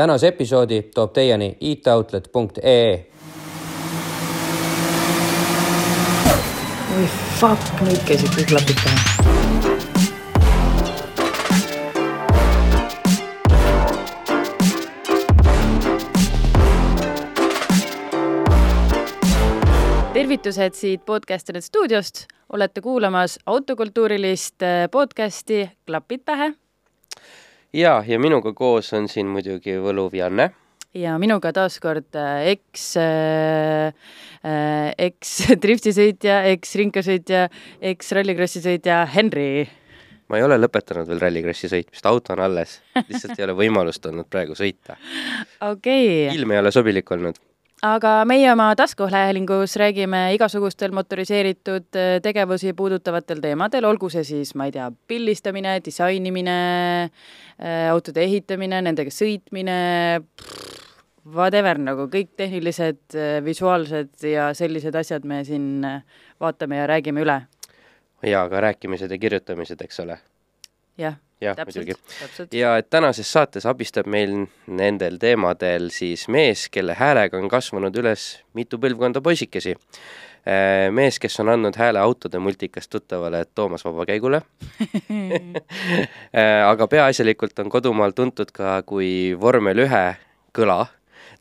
tänase episoodi toob teieni itoutlet.ee. oi fuck, nüüd käisid kõik klapid peal. tervitused siit Podcasterite stuudiost, olete kuulamas autokultuurilist podcasti Klapid pähe ja, ja minuga koos on siin muidugi võluv Janne. ja minuga taaskord äh, eks äh,, äh, eks driftisõitja, eks rinkasõitja, eks rallikrossi sõitja Henri. ma ei ole lõpetanud veel Rallycrossi sõitmist, auto on alles, lihtsalt ei ole võimalust olnud praegu sõita. okei okay., ilm ei ole sobilik olnud. Aga meie oma taskuhäälingus räägime igasugustel motoriseeritud äh, tegevusi puudutavatel teemadel, olgu see siis, ma ei tea, pildistamine, disainimine, autode ehitamine, nendega sõitmine, whatever nagu kõik tehnilised, visuaalsed ja sellised asjad me siin äh, vaatame ja räägime üle. ja ka rääkimised ja kirjutamised, eks ole. jah, jah, muidugi., ja et tänases saates abistab meil nendel teemadel siis mees, kelle häälega on kasvanud üles mitu põlvkonda poisikesi. mees, kes on andnud hääle autode multikast tuttavale Toomas Vabakäigule. aga peaasjalikult on kodumaal tuntud ka kui vormel ühe kõla.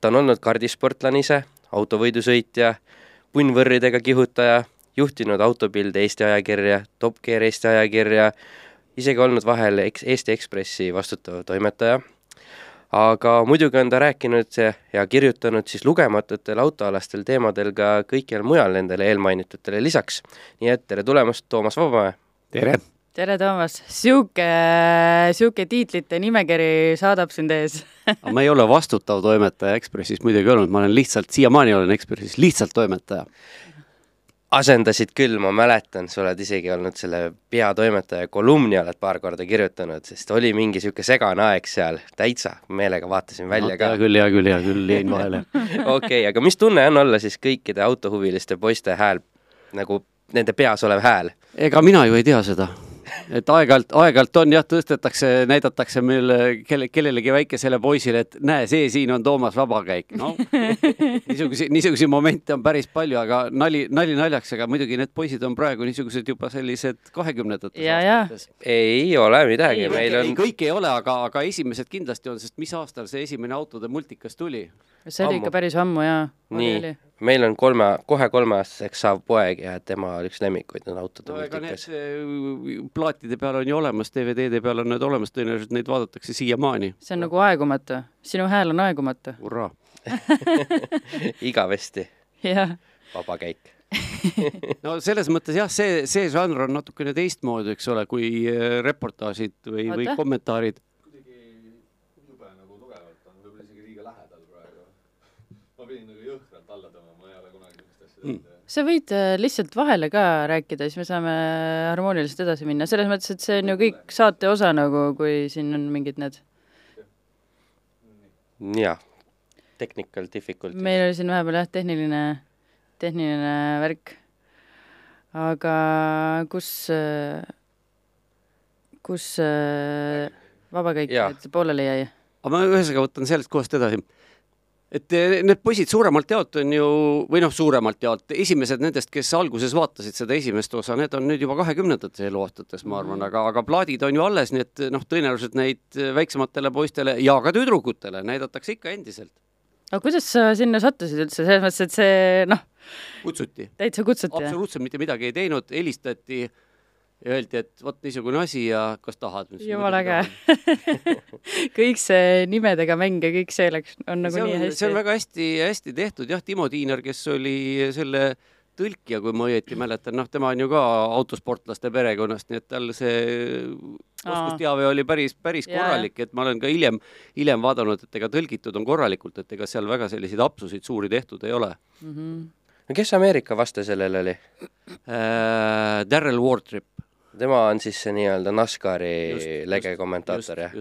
ta on olnud kardisportlane ise, autovõidusõitja, punnvõrridega kihutaja, juhtinud autopilde Eesti ajakirja, Top Gear Eesti ajakirja, isegi olnud vahel eks- Eesti Ekspressi vastutav toimetaja aga muidugi on ta rääkinud ja- kirjutanud siis lugematutel autoalastel teemadel ka kõikjal mujal nendele eelmainitutele lisaks. nii et tere tulemast, Toomas Vabamäe. tere! tere, Toomas, sihuke, sihuke tiitlite nimekiri saadab sind ees. ma ei ole vastutav toimetaja Ekspressis muidugi olnud, ma olen lihtsalt, siiamaani olen Ekspressis lihtsalt toimetaja. Asendasid küll, ma mäletan, sa oled isegi olnud selle peatoimetaja kolumni oled paar korda kirjutanud, sest oli mingi niisugune segane aeg seal, täitsa meelega vaatasin välja ka hea. küll, hea küll, hea küll, jäin vahele. okei, aga mis tunne on olla siis kõikide autohuviliste poiste hääl, nagu nende peas olev hääl? ega mina ju ei tea seda. Et aeg-ajalt, aeg-ajalt on jah, tõstetakse, näidatakse meile kelle, kellelegi väikesele poisile, et näe, see siin on Toomas Vabakäik. no niisuguseid, niisuguseid momente on päris palju, aga nali, nali naljaks, aga muidugi need poisid on praegu niisugused juba sellised kahekümnendates aastates. ei ole midagi, Ei, meil ei, on, kõik ei ole, aga, aga esimesed kindlasti on, sest mis aastal see esimene autode multikas tuli? See oli ikka Ammu. päris ammu jaa. nii, meil on kolme, kohe kolmeaastaseks saav poeg ja tema üks lemmikuid on autode no multikas. eh, plaatide peal on ju olemas, DVD-de peal on need olemas, tõenäoliselt neid vaadatakse siiamaani. see on nagu aegumatu, sinu hääl on aegumatu. hurraa. igavesti jah, vaba käik. no selles mõttes jah, see, see žanr on natukene teistmoodi, eks ole, kui eh, reportaažid või, või kommentaarid. jube nagu tugevalt on võib-olla isegi liiga lähedal praegu. ma pidin nagu jõhkralt alla tõmbama, ma ei ole kunagi sellist asja teinud mm.. sa võid äh, lihtsalt vahele ka rääkida, siis me saame harmooniliselt edasi minna, selles mõttes, et see on ju kõik saate osa nagu, kui siin on mingid need, jah, technical difficulties. meil oli siin vahepeal jah, tehniline, tehniline värk. aga kus, kus äh, vabakäik Jaa. nüüd pooleli jäi? aga ma ühesõnaga võtan sellest kohast edasi. Et eh, need poisid suuremalt jaolt on ju, või noh, suuremalt jaolt, esimesed nendest, kes alguses vaatasid seda esimest osa, need on nüüd juba kahekümnendates eluaastates, ma arvan, aga, aga plaadid on ju alles, nii et noh, tõenäoliselt neid väiksematele poistele ja ka tüdrukutele näidatakse ikka endiselt. aga kuidas sa sinna sattusid üldse, selles mõttes, et see noh, kutsuti. täitsa kutsuti absoluutselt mitte midagi ei teinud, helistati ja öeldi, et vot niisugune asi ja kas tahad. jumala äge. kõik see nimedega mäng ja kõik see läks, on nagu see nii on, see hästi on. väga hästi-hästi tehtud jah, Timo Tiiner, kes oli selle tõlkija, kui ma õieti mäletan, noh, tema on ju ka autosportlaste perekonnast, nii et tal see oskusteave oli päris, päris Jaa, korralik, et ma olen ka hiljem, hiljem vaadanud, et ega tõlgitud on korralikult, et ega seal väga selliseid apsusid suuri tehtud ei ole Mhm. no kes Ameerika vaste sellel oli? äh,. Darrell Wardrip. tema on siis see nii-öelda NASCARi lege kommentaator, jah?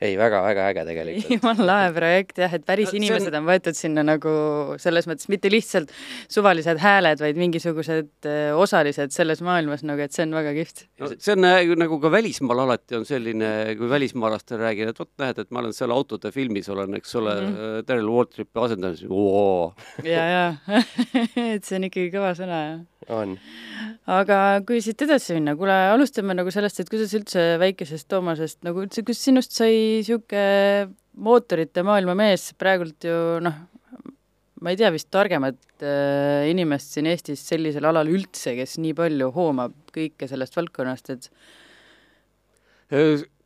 Ei väga,, väga-väga äge tegelikult. jumala lahe projekt jah, et päris No inimesed on- on võetud sinna nagu selles mõttes mitte lihtsalt suvalised hääled, vaid mingisugused äh, osalised selles maailmas nagu, et see on väga kihvt. no see on äh, nagu ka välismaal alati on selline, kui välismaalastele räägin, et vot näed, et ma olen seal autode filmis olen, eks ole mm, -hmm. Daryl Waltripi asendaja, ja, ja et see on ikkagi kõva sõna jah on. aga kui siit edasi minna, kuule, alustame nagu sellest, et kuidas üldse väikesest Toomasest nagu üldse, kus sinust sai niisugune mootorite maailma mees, praegult ju noh, ma ei tea vist targemat äh, inimest siin Eestis sellisel alal üldse, kes nii palju hoomab kõike sellest valdkonnast, et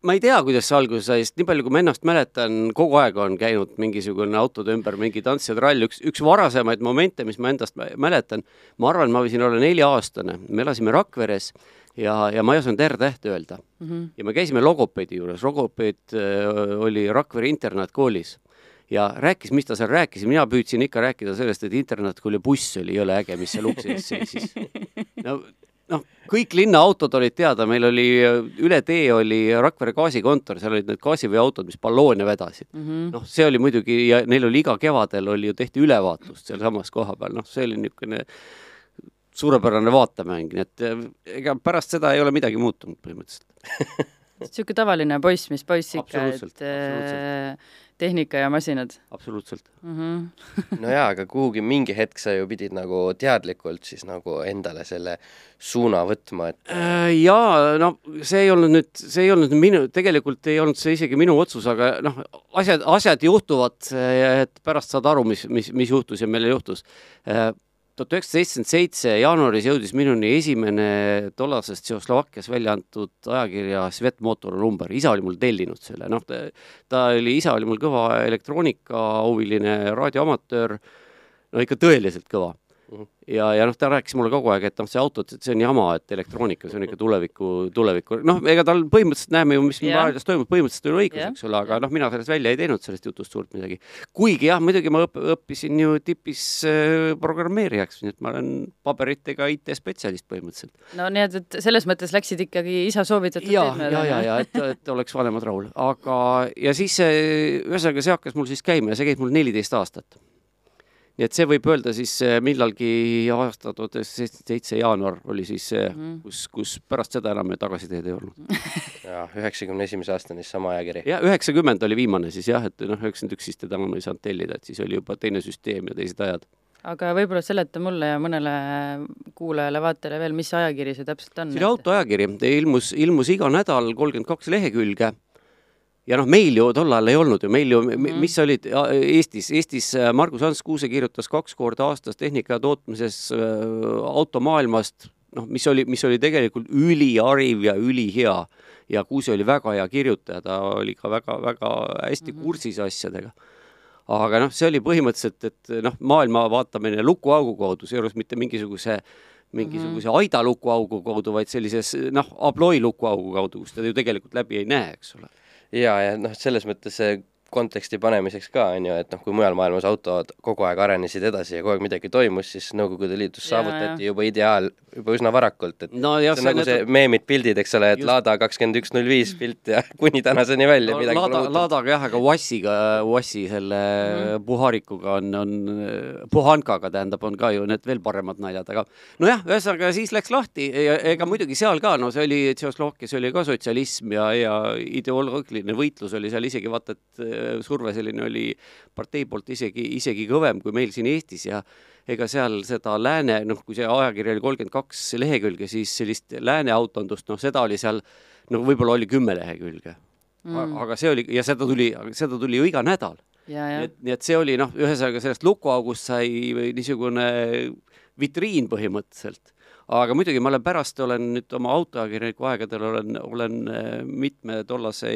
ma ei tea, kuidas see alguse sai, sest nii palju, kui ma ennast mäletan, kogu aeg on käinud mingisugune autode ümber mingi tants ja trall, üks, üks varasemaid momente, mis ma endast mä- mäletan, ma arvan, ma võisin olla nelja-aastane, me elasime Rakveres ja, ja ma ei osanud R-tähte öelda mm. -hmm. ja me käisime logopeedi juures, logopeed äh, oli Rakvere internaatkoolis ja rääkis, mis ta seal rääkis mina püüdsin ikka rääkida sellest, et internaatkooli buss oli jõle äge, mis seal ukse ees seisis. no noh, kõik linnaautod olid teada, meil oli üle tee oli Rakvere gaasikontor, seal olid need gaasiveoautod, mis balloone vedasid mm -hmm. noh, see oli muidugi ja neil oli iga kevadel oli ju tehti ülevaatust sealsamas kohapeal, noh, see oli niisugune suurepärane vaatemäng, nii et eh, ega pärast seda ei ole midagi muutunud põhimõtteliselt. niisugune tavaline poiss, mis poiss ikka, et äh, tehnika ja masinad absoluutselt. mm. -hmm. no jaa, aga kuhugi mingi hetk sa ju pidid nagu teadlikult siis nagu endale selle suuna võtma, et Äh, jaa, no see ei olnud nüüd, see ei olnud minu, tegelikult ei olnud see isegi minu otsus, aga noh, asjad, asjad juhtuvad, et pärast saad aru, mis, mis, mis juhtus ja millal juhtus. Tuhat üheksasada seitsekümmend seitse jaanuaris jõudis minuni esimene tollasest Tšehhoslovakkias välja antud ajakirja Svet Motor number, isa oli mul tellinud selle, noh, ta oli, isa oli mul kõva elektroonikahuviline raadioamatöör, no ikka tõeliselt kõva ja, ja noh, ta rääkis mulle kogu aeg, et noh, see auto, et see on jama, et elektroonika, see on ikka tuleviku, tuleviku, noh, ega tal põhimõtteliselt näeme ju, mis Jah. raadios toimub, põhimõtteliselt oli õigus, Jah. eks ole, aga noh, mina sellest välja ei teinud, sellest jutust suurt midagi. kuigi jah, muidugi ma õpp, õppisin ju tipis äh, programmeerijaks, nii et ma olen paberitega IT-spetsialist põhimõtteliselt. no nii et, et selles mõttes läksid ikkagi isa soovitatud teed ja, ja, ja et, et oleks vanemad rahul, aga ja siis ühesõnaga see hakkas mul siis käima ja see käis mul neliteist aastat. Nii et see võib öelda siis eh, millalgi aasta tuhat üheksasada seitse jaanuar oli siis see mm, -hmm. kus, kus pärast seda enam tagasiteed ei olnud. jaa, üheksakümne esimese aastani sama ajakiri. ja üheksakümmend oli viimane siis jah, et noh, üheksakümmend üks siis teda enam ei saanud tellida, et siis oli juba teine süsteem ja teised ajad. aga võib-olla seleta mulle ja mõnele kuulajale-vaatajale veel, mis ajakiri see täpselt on? see oli autoajakiri, ilmus, ilmus iga nädal kolmkümmend kaks lehekülge ja noh, meil ju tol ajal ei olnud ju, meil ju mm, -hmm. mis olid Eestis, Eestis äh, Margus Ants Kuuse kirjutas kaks korda aastas tehnika tootmises äh, automaailmast, noh, mis oli, mis oli tegelikult ülihariv ja ülihea. ja Kuuse oli väga hea kirjutaja, ta oli ka väga-väga hästi mm -hmm. kursis asjadega aga noh, see oli põhimõtteliselt, et noh, maailma vaatamine lukuaugu kaudu, seejuures mitte mingisuguse mingisuguse mm -hmm. aida lukuaugu kaudu, vaid sellises noh, abloi lukuaugu kaudu, kus ta ju tegelikult läbi ei näe, eks ole. Jaa, ja noh, selles mõttes see konteksti panemiseks ka, on ju, et noh, kui mujal maailmas autod kogu aeg arenesid edasi ja kogu aeg midagi toimus, siis Nõukogude Liidus Jaa, saavutati juba ideaal juba üsna varakult, et no jah, see on nagu see meemid, pildid, eks ole, et Just. Lada kakskümmend üks null viis pilt ja kuni tänaseni välja no, midagi pole Lada, muutunud. Ladaga jah, aga Wassiga, Wassi selle mm. Puharikuga on, on, Puhankaga tähendab, on ka ju need veel paremad naljad, aga nojah, ühesõnaga siis läks lahti ja ega muidugi seal ka, no see oli, Tšehhoslovakkias oli ka sotsialism ja, ja ideoloogiline võitlus oli seal isegi vaata, et surve selline oli partei poolt isegi, isegi kõvem kui meil siin Eestis ja ega seal seda lääne, noh, kui see ajakiri oli kolmkümmend kaks lehekülge, siis sellist lääne autondust, noh, seda oli seal, no võib-olla oli kümme lehekülge mm.. aga see oli, ja seda tuli, seda tuli ju iga nädal. nii ja et, nii et see oli noh, ühesõnaga sellest lukuaugust sai niisugune vitriin põhimõtteliselt. Aga muidugi ma olen pärast, olen nüüd oma autoajakirjaniku aegadel olen, olen äh, mitme tollase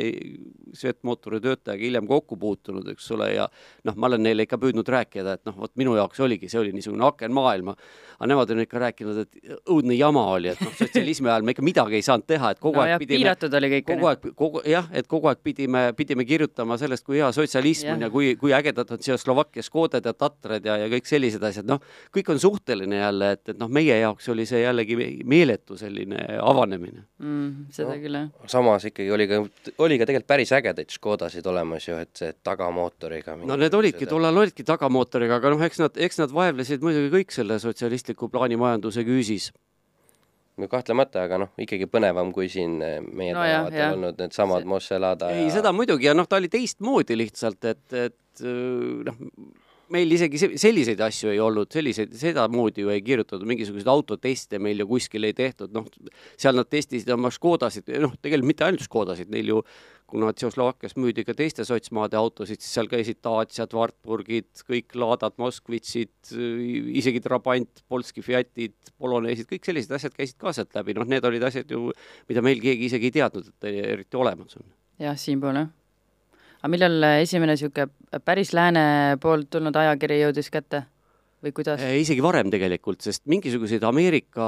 Svetmotori töötajaga hiljem kokku puutunud, eks ole, ja noh, ma olen neile ikka püüdnud rääkida, et noh, vot minu jaoks oligi, see oli niisugune aken maailma. aga nemad on ikka rääkinud, et õudne jama oli, et noh, sotsialismi ajal me ikka midagi ei saanud teha, et kogu no aeg ja pidime piiratud oli kõik. kogu aeg, kogu jah, et kogu aeg pidime, pidime kirjutama sellest, kui hea sotsialism Jah. on ja kui, kui ägedad on Tšehhoslovakkias Škodad ja Tatrad ja, ja kõik sellised asjad, noh, kõik on suhteline jälle, et, et noh, meie jaoks oli see jällegi meeletu selline avanemine. mm,. seda No. küll jah. samas ikkagi oli ka, oli ka tegelikult päris ägedaid Škodasid olemas ju, et see tagamootoriga. no need olidki, tollal olidki tagamootoriga, aga noh, eks nad, eks nad vaevlesid muidugi kõik selle sotsialistliku plaanimajanduse küüsis. no kahtlemata, aga noh, ikkagi põnevam kui siin eh, meie No tänavatel olnud needsamad Mosselada ei, seda muidugi ja noh, ta oli teistmoodi lihtsalt, et, et noh, meil isegi se- selliseid asju ei olnud, selliseid, sedamoodi ju ei kirjutatud, mingisuguseid autoteste meil ju kuskil ei tehtud, noh, seal nad testisid oma Škodasid, noh, tegelikult mitte ainult Škodasid, neil ju kuna Tšehhoslovakkias müüdi ka teiste sotsmaade autosid, siis seal käisid Daciad, Wartburgid, kõik Ladad, Moskvitšid, isegi Trabant, Polski Fiatid, Poloneesid, kõik sellised asjad käisid ka sealt läbi, noh, need olid asjad ju, mida meil keegi isegi ei teadnud, et eriti olemas on jah, siinpool jah. Aga millal äh, esimene niisugune päris lääne poolt tulnud ajakiri jõudis kätte või kuidas? Eh, isegi varem tegelikult, sest mingisuguseid Ameerika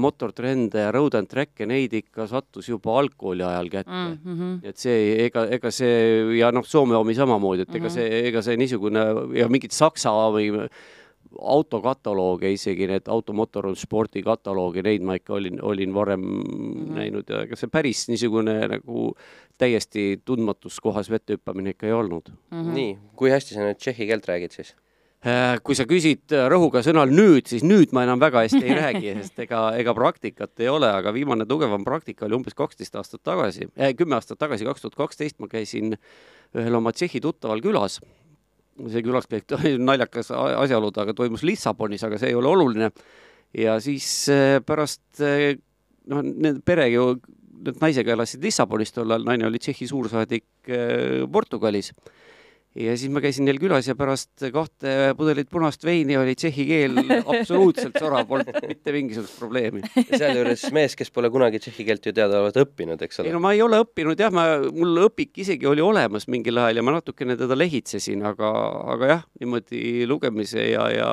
motortrende ja road and track'e, neid ikka sattus juba algkooli ajal kätte Mm mm.. -hmm. et see, ega, ega see ja noh, Soome omi samamoodi, et ega Mhm. see, ega see niisugune ja mingid Saksa või autokatalooge isegi, need automotor spordi kataloogi, neid ma ikka olin, olin varem mm -hmm. näinud ja ega see päris niisugune nagu täiesti tundmatus kohas vette hüppamine ikka ei olnud Mhm. nii, kui hästi sa nüüd tšehhi keelt räägid siis? Äh, kui sa küsid äh, rõhuga sõnal nüüd, siis nüüd ma enam väga hästi ei räägi, sest ega, ega praktikat ei ole, aga viimane tugevam praktika oli umbes kaksteist aastat tagasi eh,, kümme aastat tagasi, kaks tuhat kaksteist ma käisin ühel oma Tšehhi tuttaval külas. see külaskäik naljakas asjaolu, ta aga toimus Lissabonis, aga see ei ole oluline. ja siis äh, pärast noh, need pere ju, need naisega elasid Lissabonis tol ajal, naine oli Tšehhi suursaadik äh, Portugalis ja siis ma käisin neil külas ja pärast kahte pudelit punast veini oli tšehhi keel absoluutselt sorav, polnud mitte mingisugust probleemi. sealjuures mees, kes pole kunagi tšehhi keelt ju teadaolevalt õppinud, eks ei ole no. ma ei ole õppinud jah, ma, mul õpik isegi oli olemas mingil ajal ja ma natukene teda lehitsesin, aga, aga jah, niimoodi lugemise ja, ja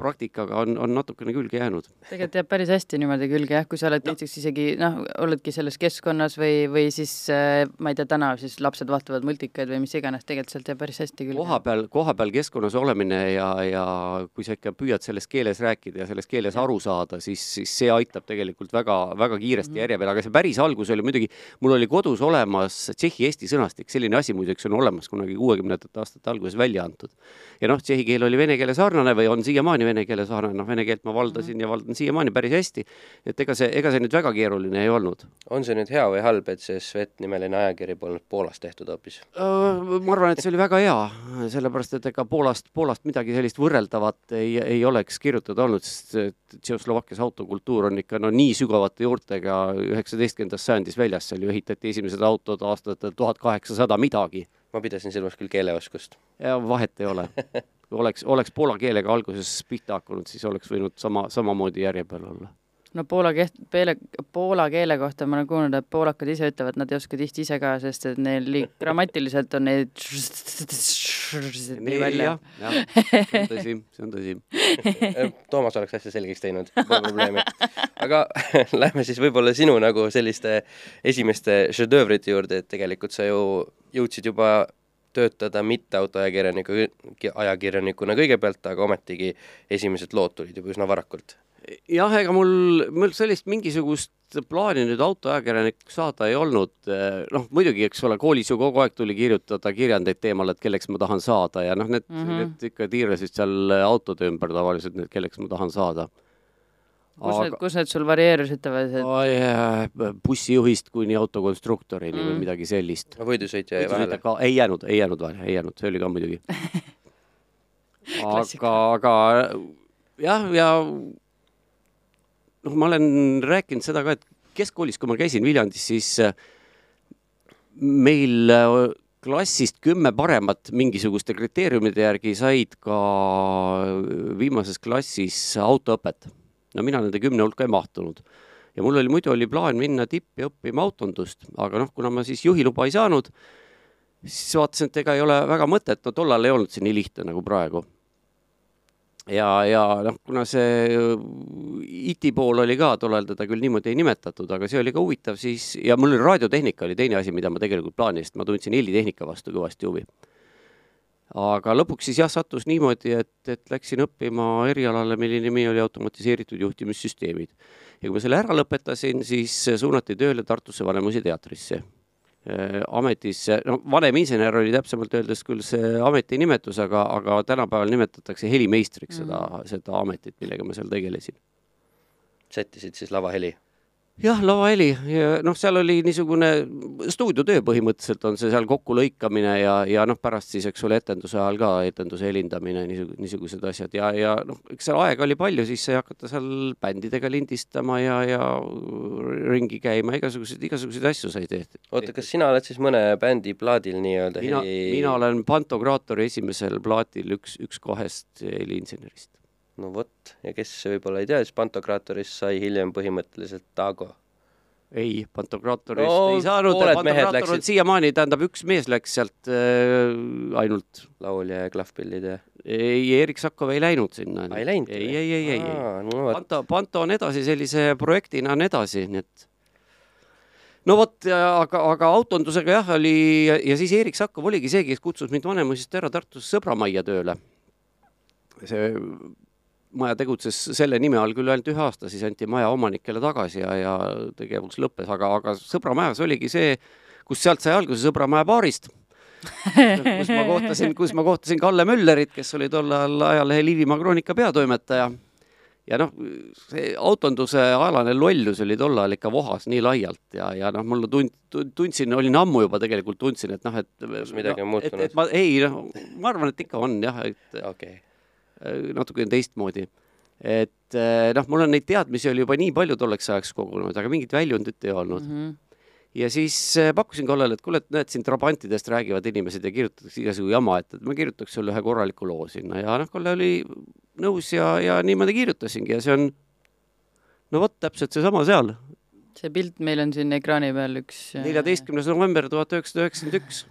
praktikaga on, on natukene külge jäänud. tegelikult jääb päris hästi niimoodi külge jah, kui sa oled no. näiteks isegi noh, oledki selles keskkonnas või, või siis äh, ma ei tea, täna siis lapsed vaatavad multikaid või mis iganes, tegelikult sealt jääb päris hästi külge. kohapeal, kohapeal keskkonnas olemine ja, ja kui sa ikka püüad selles keeles rääkida ja selles keeles aru saada, siis, siis see aitab tegelikult väga, väga kiiresti järje peale, aga see päris algus oli muidugi, mul oli kodus olemas tšehhi-eesti sõnastik, selline asi muideks on olemas kunagi kuuekümnendate aastate alguses välja antud. ja noh, tšehhi keel oli vene keele sarnane või on siiamaani vene keele sarnane, noh, vene keelt ma valdasin ja valdan siiamaani päris hästi. et ega see, ega see nüüd väga keeruline ei olnud. on see nüüd hea või halb, et see Svet nimeline ajakiri polnud Poolas tehtud hoopis? ma arvan, et see oli väga hea, sellepärast et ega Poolast, Poolast midagi sellist võrreldavat ei, ei oleks kirjutada olnud, sest Tšehhoslovakkias autokultuur on ikka no nii sügavate juurtega üheksateistkümnendas sajandis väljas, seal ju ehitati esimesed autod aastatel tuhat kaheksasada midagi ma pidasin silmas küll keeleoskust. ja vahet ei ole. kui oleks, oleks poola keelega alguses pihta hakanud, siis oleks võinud sama, samamoodi järje peal olla. no poola keht-, peele, poola keele kohta ma olen kuulnud, et poolakad ise ütlevad, nad ei oska tihti ise ka, sest et neil li- grammatiliselt on neid nii välja jah, jah, see on tõsi, see on tõsi. Toomas oleks asja selgeks teinud, pole probleemi. aga lähme siis võib-olla sinu nagu selliste esimeste šedöövrite juurde, et tegelikult sa ju jõudsid juba töötada mitte autoajakirjaniku, ajakirjanikuna kõigepealt, aga ometigi esimesed lood tulid juba üsna varakult. jah, ega mul, mul sellist mingisugust plaani nüüd autoajakirjanikuks saada ei olnud. noh, muidugi, eks ole, koolis ju kogu aeg tuli kirjutada kirjandeid teemal, et kelleks ma tahan saada ja noh, need mm. -hmm. need ikka tiirlesid seal autode ümber tavaliselt, need, kelleks ma tahan saada. Kus need, kus need sul varieerusid tavaliselt? Oi, bussijuhist kuni autokonstruktorini mm. Või midagi sellist. võidusõitja jäi vahele. ka ei jäänud, ei jäänud vahele, ei jäänud, see oli ka muidugi. Aga, aga jah, ja noh, ma olen rääkinud seda ka, et keskkoolis, kui ma käisin Viljandis, siis äh, meil äh, klassist kümme paremat mingisuguste kriteeriumide järgi said ka viimases klassis autoõpet. No mina nende kümne hulka ei mahtunud ja mul oli muidu oli plaan minna tippi õppima autondust, aga noh, kuna ma siis juhiluba ei saanud, siis vaatasin, et ega ei ole väga mõtet, no tollal ei olnud see nii lihtne nagu praegu. ja, ja noh, kuna see IT pool oli ka tollal teda küll niimoodi ei nimetatud, aga see oli ka huvitav, siis ja mul oli raadiotehnika oli teine asi, mida ma tegelikult plaanisin, ma tundsin helitehnika vastu kõvasti huvi. Aga lõpuks siis jah, sattus niimoodi, et, et läksin õppima erialale, mille nimi oli automatiseeritud juhtimissüsteemid. ja kui ma selle ära lõpetasin, siis suunati tööle Tartusse Vanemuise teatrisse Äh, ametisse, no vaneminsener oli täpsemalt öeldes küll see ametinimetus, aga, aga tänapäeval nimetatakse helimeistriks mm. seda, seda ametit, millega ma seal tegelesin. sättisid siis lavaheli? Jah, lavaheli ja noh, seal oli niisugune stuudiotöö põhimõtteliselt on see seal kokkulõikamine ja, ja noh, pärast siis, eks ole, etenduse ajal ka etenduse helindamine, niisugused, asjad ja, ja noh, eks seal aega oli palju, siis sai hakata seal bändidega lindistama ja, ja ringi käima, igasuguseid, igasuguseid asju sai tehtud. oota, kas sina oled siis mõne bändi plaadil nii-öelda mina heli...? mina olen Pantokraatori esimesel plaatil üks, üks kahest heliinsenerist no vot, ja kes võib-olla ei tea, siis Pantokraatorist sai hiljem põhimõtteliselt Tago. ei, Pantokraatorist No, ei saanud, Pantokraator on läksid. siiamaani, tähendab, üks mees läks sealt äh, ainult. laulja ja klahvpillid ja ei, Erik Sakov ei läinud sinna. ei läinud? ei, ei, ei, ei, ei. no vot, Panto, Panto on edasi sellise projektina on edasi, nii et no vot, aga, aga autondusega jah, oli ja, siis Erik Sakov oligi see, kes kutsus mind Vanemuisest ära Tartusse sõbramajja tööle. see maja tegutses selle nime all küll ainult ühe aasta, siis anti maja omanikele tagasi ja, ja tegevus lõppes, aga, aga sõbramajas oligi see, kus sealt sai alguse Sõbramaja baarist kus ma kohtasin, kus ma kohtasin Kalle Müllerit, kes oli tollal ajalehe Liivimaa Kroonika peatoimetaja. ja noh, see autonduse alane lollus oli tollal ikka vohas nii laialt ja, ja noh, mulle tund-, tundsin, olin ammu juba tegelikult tundsin, et noh, et Kas midagi on no, muutunud? et, et ma ei noh, ma arvan, et ikka on jah, et okei okay.. Äh, natukene teistmoodi. et äh, noh, mul on neid teadmisi oli juba nii palju tolleks ajaks kogunenud, aga mingit väljundit ei olnud mm. -hmm ja siis äh, pakkusin Kallele, et kuule, et näed, siin trabantidest räägivad inimesed ja kirjutatakse igasugu jama, et, ma kirjutaks sulle ühe korraliku loo sinna ja noh, Kalle oli nõus ja, ja niimoodi kirjutasingi ja see on no vot, täpselt seesama seal, see pilt meil on siin ekraani peal üks neljateistkümnes november tuhat üheksasada üheksakümmend üks.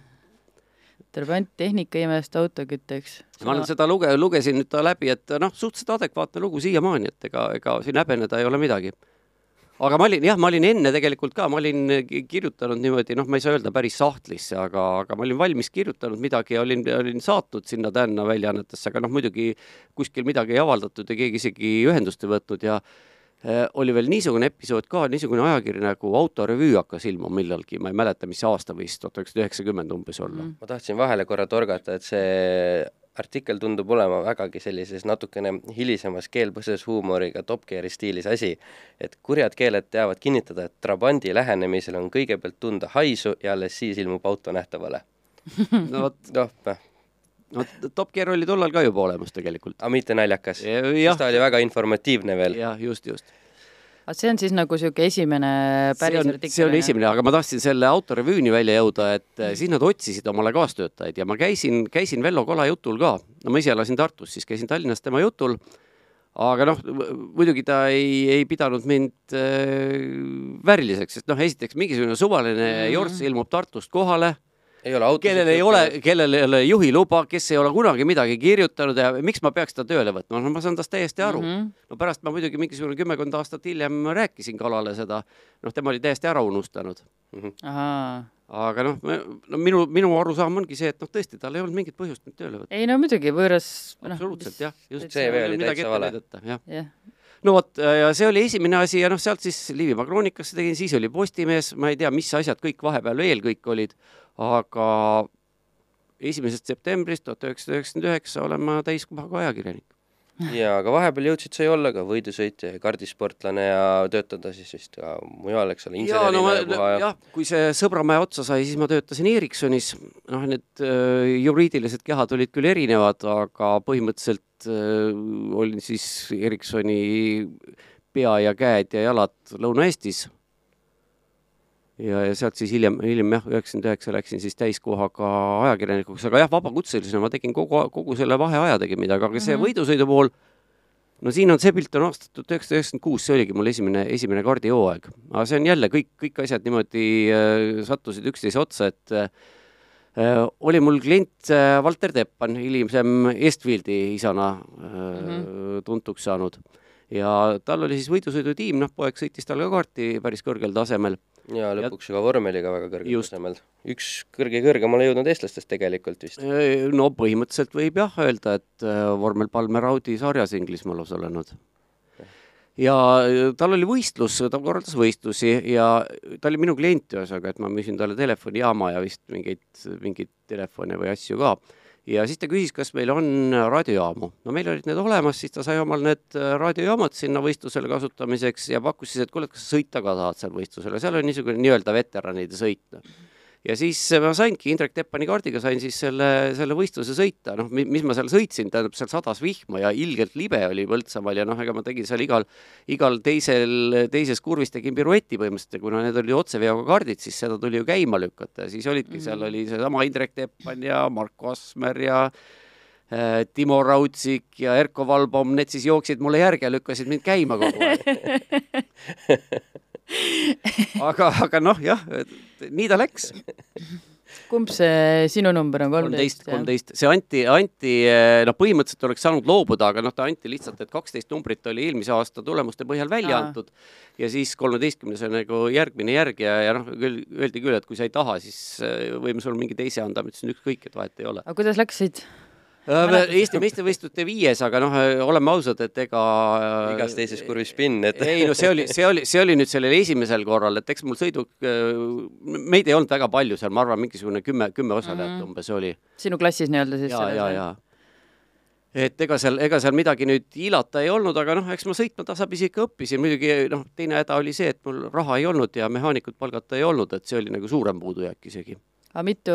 Trabant tehnikaimest autokütteks. ma olen seda luge-, lugesin nüüd ta läbi, et noh, suhteliselt adekvaatne lugu siiamaani, et ega, ega siin häbeneda ei ole midagi aga ma olin jah, ma olin enne tegelikult ka, ma olin ki- kirjutanud niimoodi, noh, ma ei saa öelda päris sahtlisse, aga, aga ma olin valmis kirjutanud midagi ja olin, olin saatnud sinna-tänna väljaannetesse, aga noh, muidugi kuskil midagi ei avaldatud ja keegi isegi ühendust ei võtnud ja oli veel niisugune episood ka, niisugune ajakiri nagu Autorevüü hakkas ilmuma millalgi, ma ei mäleta, mis aasta võis, tuhat üheksasada üheksakümmend umbes olla mm.. ma tahtsin vahele korra torgata, et see artikkel tundub olema vägagi sellises natukene hilisemas keelpõses huumoriga Top Geari stiilis asi, et kurjad keeled teavad kinnitada, et Trabandi lähenemisel on kõigepealt tunda haisu ja alles siis ilmub auto nähtavale. no vot, noh, noh, no Top Gear oli tollal ka juba olemas tegelikult. aga mitte naljakas. jah siis, ta oli väga informatiivne veel. jah, just, just. aga see on siis nagu niisugune esimene päris on, see oli esimene, aga ma tahtsin selle autorevüüni välja jõuda, et eh, siis nad otsisid omale kaastöötajaid ja ma käisin, käisin Vello Kola jutul ka. no ma ise elasin Tartus, siis käisin Tallinnas tema jutul. aga noh, muidugi ta ei, ei pidanud mind äh, vääriliseks, sest noh, esiteks mingisugune suvaline mm -hmm. jorss ilmub Tartust kohale ei ole auto kellel ei ole, kellel ei ole juhiluba, kes ei ole kunagi midagi kirjutanud ja miks ma peaks ta tööle võtma, no ma saan tast täiesti aru mm. -hmm. no pärast ma muidugi mingisugune kümmekond aastat hiljem rääkisin Kalale seda, noh, tema oli täiesti ära unustanud. ahaa, aga noh, no minu, minu arusaam ongi see, et noh, tõesti, tal ei olnud mingit põhjust mind tööle võtta. ei no muidugi võõras, noh, absoluutselt jah, just. CV oli täitsa vale. jah. jah, no vot, ja see oli esimene asi ja noh, sealt siis Liivimaa Kroonikasse tegin, siis oli Postimees, ma ei tea, mis asjad kõik vahepeal veel kõik olid, aga esimesest septembrist tuhat üheksasada üheksakümmend üheksa olen ma täiskohaga ajakirjanik. jaa, aga vahepeal jõudsid sa ju olla ka võidusõitja ja kardisportlane ja töötada siis vist ka mujal, eks ole, ja no ma insenerina ja jah, kui see Sõbramaja otsa sai, siis ma töötasin Ericssonis, noh, need äh, juriidilised kehad olid küll erinevad, aga põhimõtteliselt äh, olin siis Ericssoni pea ja käed ja jalad Lõuna-Eestis. ja, ja sealt siis hiljem, hiljem jah, üheksakümmend üheksa läksin siis täiskohaga ajakirjanikuks, aga jah, vabakutselisena ma tegin kogu, kogu selle vaheaja tegin midagi, aga see võidusõidu pool no siin on see pilt on aastat tuhat üheksasada üheksakümmend kuus, see oligi mul esimene, esimene kardihooaeg. aga see on jälle kõik, kõik asjad niimoodi äh, sattusid üksteise otsa, et äh, oli mul klient äh, Valter Teppan, hilisem Estfieldi isana mm -hmm. tuntuks saanud. ja tal oli siis võidusõidutiim, noh, poeg sõitis tal ka kaarti päris kõrgel tasemel. Ja lõpuks ju ka vormeliga väga kõrgel tasemel. üks kõrge kõrgemale jõudnud eestlastest tegelikult vist. no põhimõtteliselt võib jah öelda, et äh, vormel Palmer Audi sarjas Inglismaal osalenud. ja äh, tal oli võistlus, ta korraldas võistlusi ja ta oli minu klient ühesõnaga, et ma müüsin talle telefonijaama ja vist mingeid, mingeid telefone või asju ka ja siis ta küsis, kas meil on raadiojaamu. no meil olid need olemas, siis ta sai omal need äh, raadiojaamad sinna võistlusele kasutamiseks ja pakkus siis, et kuule, kas sõita ka tahad seal võistlusel ja seal oli niisugune nii-öelda veteranide sõit. Ja siis ma saingi Indrek Teppani kaardiga sain siis selle, selle võistluse sõita, noh, mis ma seal sõitsin, tähendab seal sadas vihma ja ilgelt libe oli Põltsamaal ja noh, ega ma tegin seal igal, igal teisel, teises kurvis tegin pirueti põhimõtteliselt ja kuna need olid otseveoga kaardid, siis seda tuli ju käima lükata. Ja siis olidki, seal oli seesama Indrek Teppan ja Marko Asmer ja äh, Timo Raudsik ja Erko Valbaum, need siis jooksid mulle järgi ja lükkasid mind käima kogu aeg. aga, aga noh, jah, nii ta läks. kumb see sinu number on, kolmteist, kolmteist? see anti, anti, noh, põhimõtteliselt oleks saanud loobuda, aga noh, ta anti lihtsalt, et kaksteist numbrit oli eelmise aasta tulemuste põhjal välja Aa. antud ja siis kolmeteistkümnes on nagu järgmine järg ja, ja noh, küll öeldi küll, et kui sa ei taha, siis äh, võime sulle mingi teise anda, ma ütlesin ükskõik, et vahet ei ole. aga kuidas läksid? Eesti meistrivõistluste viies, aga noh, oleme ausad, et ega igas teises kurvis spinn, et ei no see oli, see oli, see oli nüüd sellel esimesel korral, et eks mul sõiduk, meid ei olnud väga palju seal, ma arvan, mingisugune kümme, kümme osalejat mm. -hmm. umbes oli sinu klassis nii-öelda siis? ja, ja, ja et ega seal, ega seal midagi nüüd hiilata ei olnud, aga noh, eks ma sõitma tasapisi ikka õppisin, muidugi noh, teine häda oli see, et mul raha ei olnud ja mehaanikut palgata ei olnud, et see oli nagu suurem puudujääk isegi. Aga mitu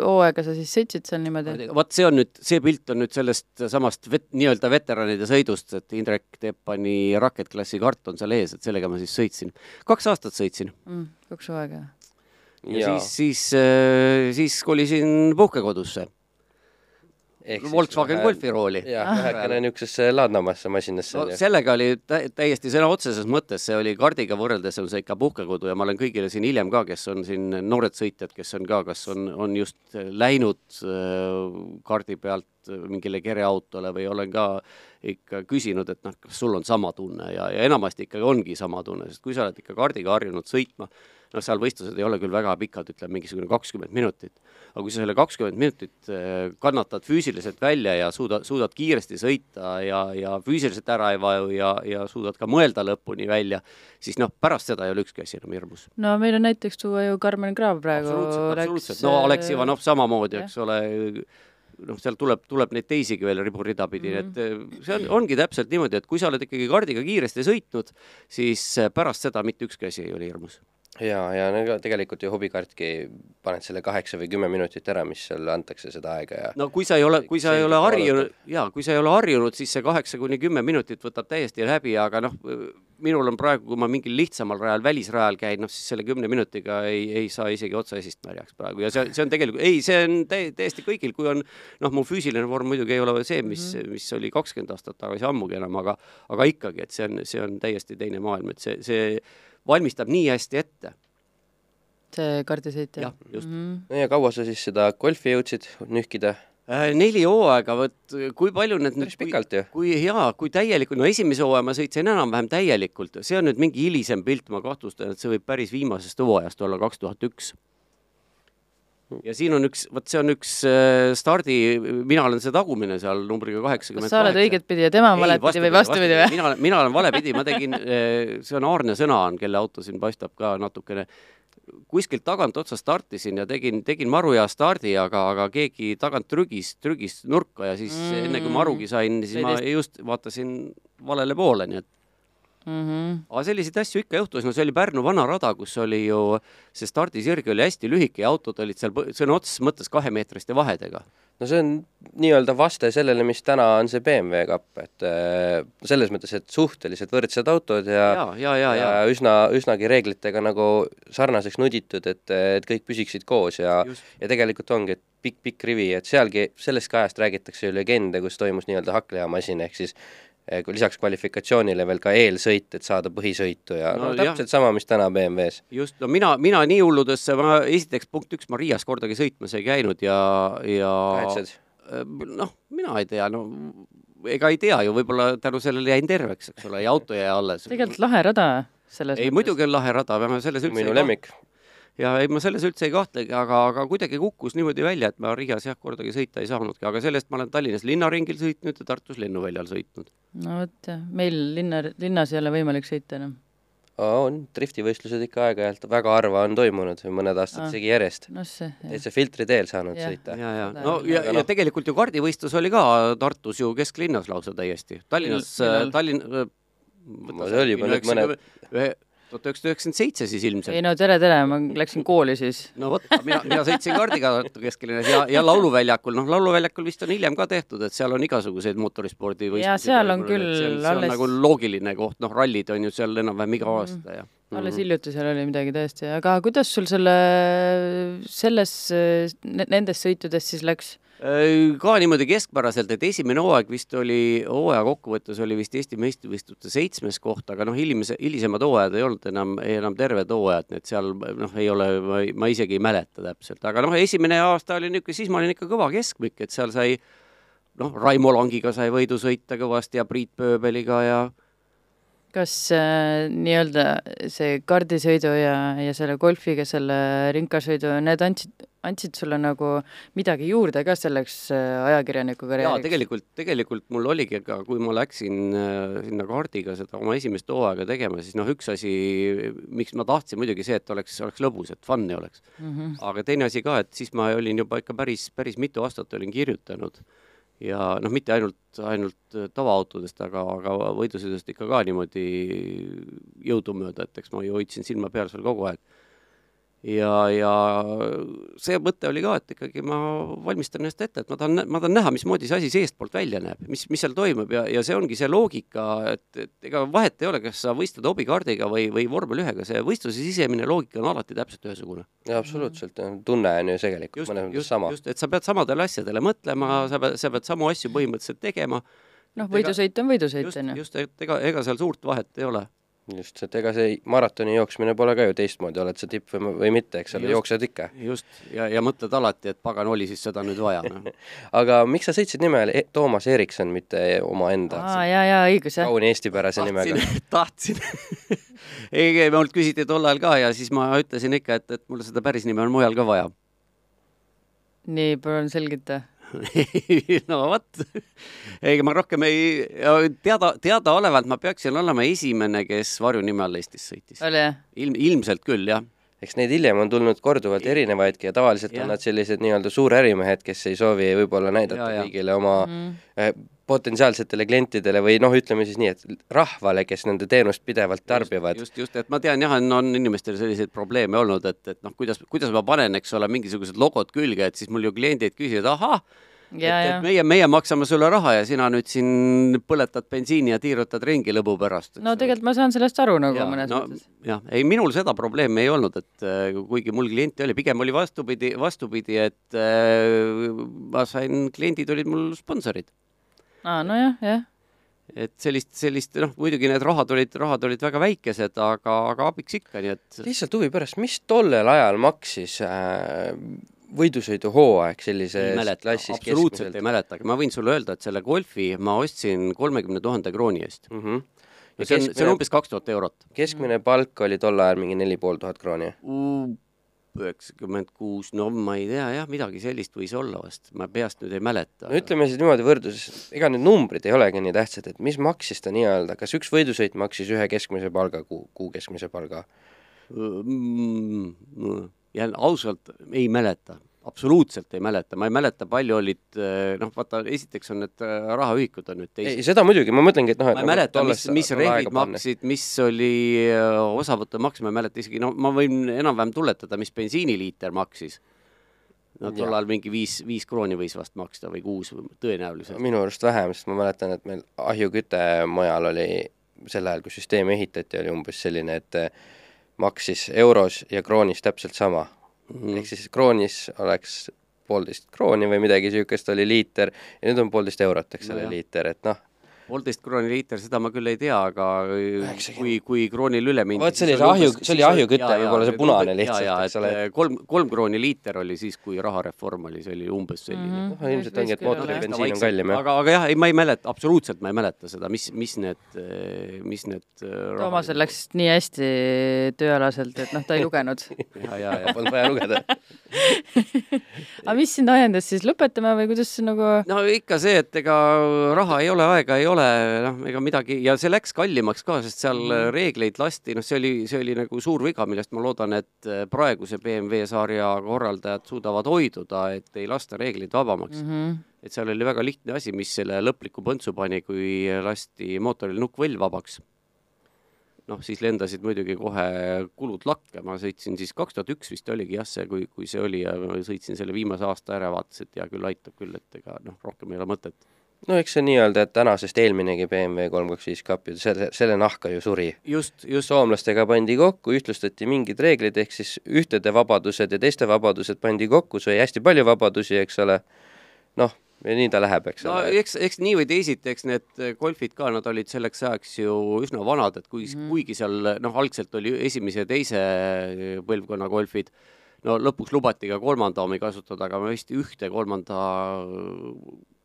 hooaega sa siis sõitsid seal niimoodi? vot see on nüüd, see pilt on nüüd sellest samast vet, nii-öelda veteranide sõidust, et Indrek Teppani rakettklassi kart on seal ees, et sellega ma siis sõitsin. kaks aastat sõitsin Mm, kaks hooaega. ja, siis, siis, siis kolisin puhkekodusse, Volkswagen Golfi rooli. jah, vähekene niisugusesse laadnamasse masinasse no sellega oli tä täiesti sõna otseses mõttes, see oli kardiga võrreldes on see ikka puhkekodu ja ma olen kõigile siin hiljem ka, kes on siin noored sõitjad, kes on ka, kas on, on just läinud äh, kardi pealt mingile kereautole või olen ka ikka küsinud, et noh, kas sul on sama tunne ja, ja enamasti ikkagi ongi sama tunne, sest kui sa oled ikka kardiga harjunud sõitma, noh, seal võistlused ei ole küll väga pikad, ütleme mingisugune kakskümmend minutit, aga kui sa selle kakskümmend minutit äh, kannatad füüsiliselt välja ja suuda, suudad kiiresti sõita ja, ja füüsiliselt ära ei vaju ja, ja suudad ka mõelda lõpuni välja, siis noh, pärast seda ei ole ükski asi enam hirmus. no meil on näiteks tuua ju Karmen Kraav praegu absoluutselt, absoluutselt, no Aleksei Ivanov samamoodi, eks ole, noh, seal tuleb, tuleb neid teisigi veel riburida pidi mm, -hmm. et see on, ongi täpselt niimoodi, et kui sa oled ikkagi kardiga kiiresti sõitnud, siis pärast seda mitte ükski asi ei ole hirmus. ja, ja no tegelikult ju hobikaartki paned selle kaheksa või kümme minutit ära, mis sulle antakse seda aega ja no kui sa ei ole, kui sa ei ole harjunud jaa, kui sa ei ole harjunud, siis see kaheksa kuni kümme minutit võtab täiesti läbi, aga noh, minul on praegu, kui ma mingil lihtsamal rajal, välisrajal käin, noh siis selle kümne minutiga ei, ei saa isegi otsaesist märjaks praegu ja see, see on tegelikult, ei, see on täi-, täiesti kõigil, kui on noh, mu füüsiline vorm muidugi ei ole see, mis mm, -hmm. mis oli kakskümmend aastat tagasi ammugi enam, aga aga ikkagi, et see on, see on täiesti teine maailm, et see, see valmistab nii hästi ette. see kardisõit jah, just. -hmm. no ja kaua sa siis seda golfi jõudsid nühkida? Äh, neli hooaega, vot kui palju need päris pikalt ju. kui jaa, kui täielikult, no esimese hooaja ma sõitsin enam-vähem täielikult, see on nüüd mingi hilisem pilt, ma kahtlustan, et see võib päris viimasest hooajast olla kaks tuhat üks. Ja siin on üks, vot see on üks äh, stardi, mina olen see tagumine seal numbriga kaheksakümmend kas sa oled õiget pidi ja tema on valepidi või vastupidi või? mina olen, mina olen valepidi, ma tegin, see on Aarne Sõna on, kelle auto siin paistab ka natukene, kuskilt tagantotsast startisin ja tegin, tegin maru hea stardi, aga, aga keegi tagant trügis, trügis nurka ja siis mm. enne kui ma arugi sain, siis ma Lõid just vaatasin valele poole, nii et Mm -hmm. aga selliseid asju ikka juhtus, no see oli Pärnu vana rada, kus oli ju see stardisirg oli hästi lühike ja autod olid seal sõna otseses mõttes kahemeetriste vahedega. no see on nii-öelda vaste sellele, mis täna on see BMW kapp, et äh, selles mõttes, et suhteliselt võrdsed autod ja ja, ja, ja, ja, ja üsna, üsnagi reeglitega nagu sarnaseks nuditud, et, et kõik püsiksid koos ja just, ja tegelikult ongi, et pikk-pikk rivi, et sealgi sellestki ajast räägitakse ju legende, kus toimus nii-öelda hakklihamasin, ehk siis lisaks kvalifikatsioonile veel ka eelsõit, et saada põhisõitu ja No no, no jah. täpselt sama, mis täna BMW-s. just, no mina, mina nii hulludesse, ma esiteks punkt üks, ma Riias kordagi sõitmas ei käinud ja, ja kahetsed? noh, mina ei tea, no ega ei tea ju, võib-olla tänu sellele jäin terveks, eks ole, ja auto jäi alles. tegelikult lahe rada selles ei, muidugi on lahe rada, vähemalt selles üldse minu lemmik. Ja ei, ma selles üldse ei kahtlegi, aga, aga kuidagi kukkus niimoodi välja, et ma Riias jah, kordagi sõita ei saanudki, aga sellest ma olen Tallinnas linnaringil sõitnud ja Tartus lennuväljal sõitnud. no vot meil linna, linnas ei ole võimalik sõita enam. on, driftivõistlused ikka aeg-ajalt, väga harva on toimunud, mõned aastad Aa. isegi järjest. noh, see, täitsa filtri teel saanud Jah. sõita. ja, ja no ja, ja noh. tegelikult ju kardivõistlus oli ka Tartus ju kesklinnas lausa täiesti. Tallinnas? Tallinn. see oli juba nüüd mõned-. Tuhat üheksasada üheksakümmend seitse siis ei ilmselt. no tere, tere, ma läksin kooli siis. no vot, mina, mina sõitsin kaardiga Tartu kesklinnas ja, ja Lauluväljakul, noh, Lauluväljakul vist on hiljem ka tehtud, et seal on igasuguseid motorispordivõistlusi. Jaa, seal on küll on, see on alles- nagu loogiline koht, noh, rallid on ju seal enam-vähem iga aasta ja. Alles hiljuti seal oli midagi tõesti, aga kuidas sul selle, selles, nendes sõitudes siis läks? Äh, ka niimoodi keskpäraselt, et esimene hooaeg vist oli, hooaja kokkuvõttes oli vist Eesti meistrivõistluste seitsmes koht, aga noh, hilimese, hilisemad hooajad ei olnud enam, enam terved hooajad, nii et seal noh, ei ole, ma, isegi ei mäleta täpselt, aga noh, esimene aasta oli niisugune, siis ma olin ikka kõva keskmik, et seal sai noh, Raimo Langiga sai võidu sõita kõvasti ja Priit Pööbeliga ja kas äh, nii-öelda see kardisõidu ja, ja selle golfiga selle ringkasõidu, need andsid, andsid sulle nagu midagi juurde ka selleks äh, ajakirjaniku jaa, karjääriks? tegelikult, tegelikult mul oligi ka, kui ma läksin äh, sinna kaardiga seda oma esimest hooaega tegema, siis noh, üks asi, miks ma tahtsin muidugi see, et oleks, oleks lõbus, et fun'i oleks. mm. -hmm. aga teine asi ka, et siis ma olin juba ikka päris, päris mitu aastat olin kirjutanud ja noh, mitte ainult, ainult äh, tavaautodest, aga, aga võidusõidust ikka ka niimoodi jõudumööda, et eks ma ju hoidsin silma peal seal kogu aeg. ja, ja see mõte oli ka, et ikkagi ma valmistan ennast ette, et ma tahan, ma tahan näha, mismoodi see asi seestpoolt välja näeb, mis, mis seal toimub ja, ja see ongi see loogika, et, et ega vahet ei ole, kas sa võistled hobikaardiga või, või vormel ühega, see võistluse sisemine loogika on alati täpselt ühesugune absoluutselt, tunne on ju tegelikult mõnes mõttes just, sama. just, et sa pead samadele asjadele mõtlema, sa pead, sa pead samu asju põhimõtteliselt tegema. noh, võidusõit on võidusõit, just, on ju. just, et ega, ega seal suurt vahet ei ole. just, et ega see maratoni jooksmine pole ka ju teistmoodi, oled sa tipp või, või mitte, eks ole, Just. jooksed ikka. just, ja, ja mõtled alati, et pagan, oli siis seda nüüd vaja no. aga miks sa sõitsid nimel e Toomas Erikson, mitte omaenda aa, jaa, jaa, õigus, jah. kauni eestipärase nimega? tahtsin, ei, mult küsiti tol ajal ka ja siis ma ütlesin ikka, et, et mul seda päris nime on mujal ka vaja. nii, palun selgita. no vot, ei ma rohkem ei, teada, teadaolevalt ma peaksin olema esimene, kes varjunime all Eestis sõitis. ilm, ilmselt küll, jah eks neid hiljem on tulnud korduvalt erinevaidki ja tavaliselt Jah. on nad sellised nii-öelda suurärimehed, kes ei soovi võib-olla näidata Ja, ja. kõigile oma Mhm. Potentsiaalsetele klientidele või noh, ütleme siis nii, et rahvale, kes nende teenust pidevalt tarbivad. just, just, et ma tean jah, on, on inimestel selliseid probleeme olnud, et, et noh, kuidas, kuidas ma panen, eks ole, mingisugused logod külge, et siis mul ju kliendid küsivad, ahah, et, ja, et ja. meie, meie maksame sulle raha ja sina nüüd siin põletad bensiini ja tiirutad ringi lõbu pärast. no tegelikult ma saan sellest aru nagu Jaa, mõnes no, mõttes. jah, ei minul seda probleemi ei olnud, et äh, kuigi mul kliente oli, pigem oli vastupidi, vastupidi, et äh, ma sain, kliendid olid mul sponsorid. aa, nojah, jah. et sellist, sellist noh, muidugi need rahad olid, rahad olid väga väikesed, aga, aga abiks ikka, nii et lihtsalt huvi pärast, mis tollel ajal maksis äh, võidusõiduhooaeg mäleta, klassis absoluutselt ei mäleta, aga ma võin sulle öelda, et selle Golfi ma ostsin kolmekümne tuhande krooni eest. mm. -hmm. ja see on, see on umbes kaks tuhat eurot. keskmine palk oli tol ajal mingi neli pool tuhat krooni. Üheksakümmend kuus, no ma ei tea jah, midagi sellist võis olla vast, ma peast nüüd ei mäleta. no ütleme siis niimoodi võrdluses, ega need numbrid ei olegi nii tähtsad, et mis maksis ta nii-öelda, kas üks võidusõit maksis ühe keskmise palga, kuu, kuu keskmise palga? mm, jään ausalt ei mäleta, absoluutselt ei mäleta, ma ei mäleta, palju olid eh, noh, vaata esiteks on need eh, rahaühikud on nüüd ei, teised. seda muidugi, ma mõtlengi, et noh, ma ei mäleta, mis, mis reeglid maksid, mis oli eh, osavõttemaks, ma ei mäleta isegi, no ma võin enam-vähem tuletada, mis bensiiniliiter maksis. no tol ajal mingi viis, viis krooni võis vast maksta või kuus tõenäoliselt. minu arust vähem, sest ma mäletan, et meil ahjuküte mujal oli sel ajal, kui süsteemi ehitati, oli umbes selline, et maksis euros ja kroonis täpselt sama mm. Ehk siis kroonis oleks poolteist krooni või midagi niisugust oli liiter ja nüüd on poolteist eurot, eks ole no,, liiter, et noh, poolteist krooni liiter, seda ma küll ei tea, aga kui, kui kroonil üle mindi. Vot see oli see ahju- see oli ahjuküte, võib-olla see punane lihtsalt, ja, eks ole. kolm, kolm krooni liiter oli siis, kui rahareform oli, see oli umbes selline mm. Mhm. noh, ilmselt ongi, et Võis küll mootori olla, jah. bensiin on kallim jah. aga, aga jah, ei, ma ei mäleta, absoluutselt ma ei mäleta seda, mis, mis need, mis need. Toomasel läks nii hästi tööalaselt, et noh, ta ei lugenud. ja, ja, ja Polnud vaja lugeda. aga mis sind ajendas siis lõpetama või kuidas nagu no ikka see, et ega raha ei ole, aega ei ole, noh, ega midagi ja see läks kallimaks ka, sest seal Mhm. reegleid lasti, noh, see oli, see oli nagu suur viga, millest ma loodan, et praeguse BMW sarja korraldajad suudavad hoiduda, et ei lasta reegleid vabamaks mm. mm? -hmm. et seal oli väga lihtne asi, mis selle lõpliku põntsu pani, kui lasti mootoril nukkvõll vabaks. noh, siis lendasid muidugi kohe kulud lakke, ma sõitsin siis kaks tuhat üks vist oligi jah, see, kui, kui see oli ja sõitsin selle viimase aasta ära, vaatasin, et hea küll, aitab küll, et ega noh, rohkem ei ole mõtet. No eks see nii-öelda, et tänasest eelminegi BMW kolm kaks viis kapp ju selle, selle nahka ju suri. just, just, soomlastega pandi kokku, ühtlustati mingid reeglid, ehk siis ühtede vabadused ja teiste vabadused pandi kokku, sai hästi palju vabadusi, eks ole, noh, ja nii ta läheb, eks no ole. eks, eks nii või teisiti, eks need golfid ka, nad olid selleks ajaks ju üsna vanad, et kuigi mm, kuigi seal noh, algselt oli esimese ja teise põlvkonna golfid, no lõpuks lubati ka kolmanda omi kasutada, aga ma vist ühte kolmanda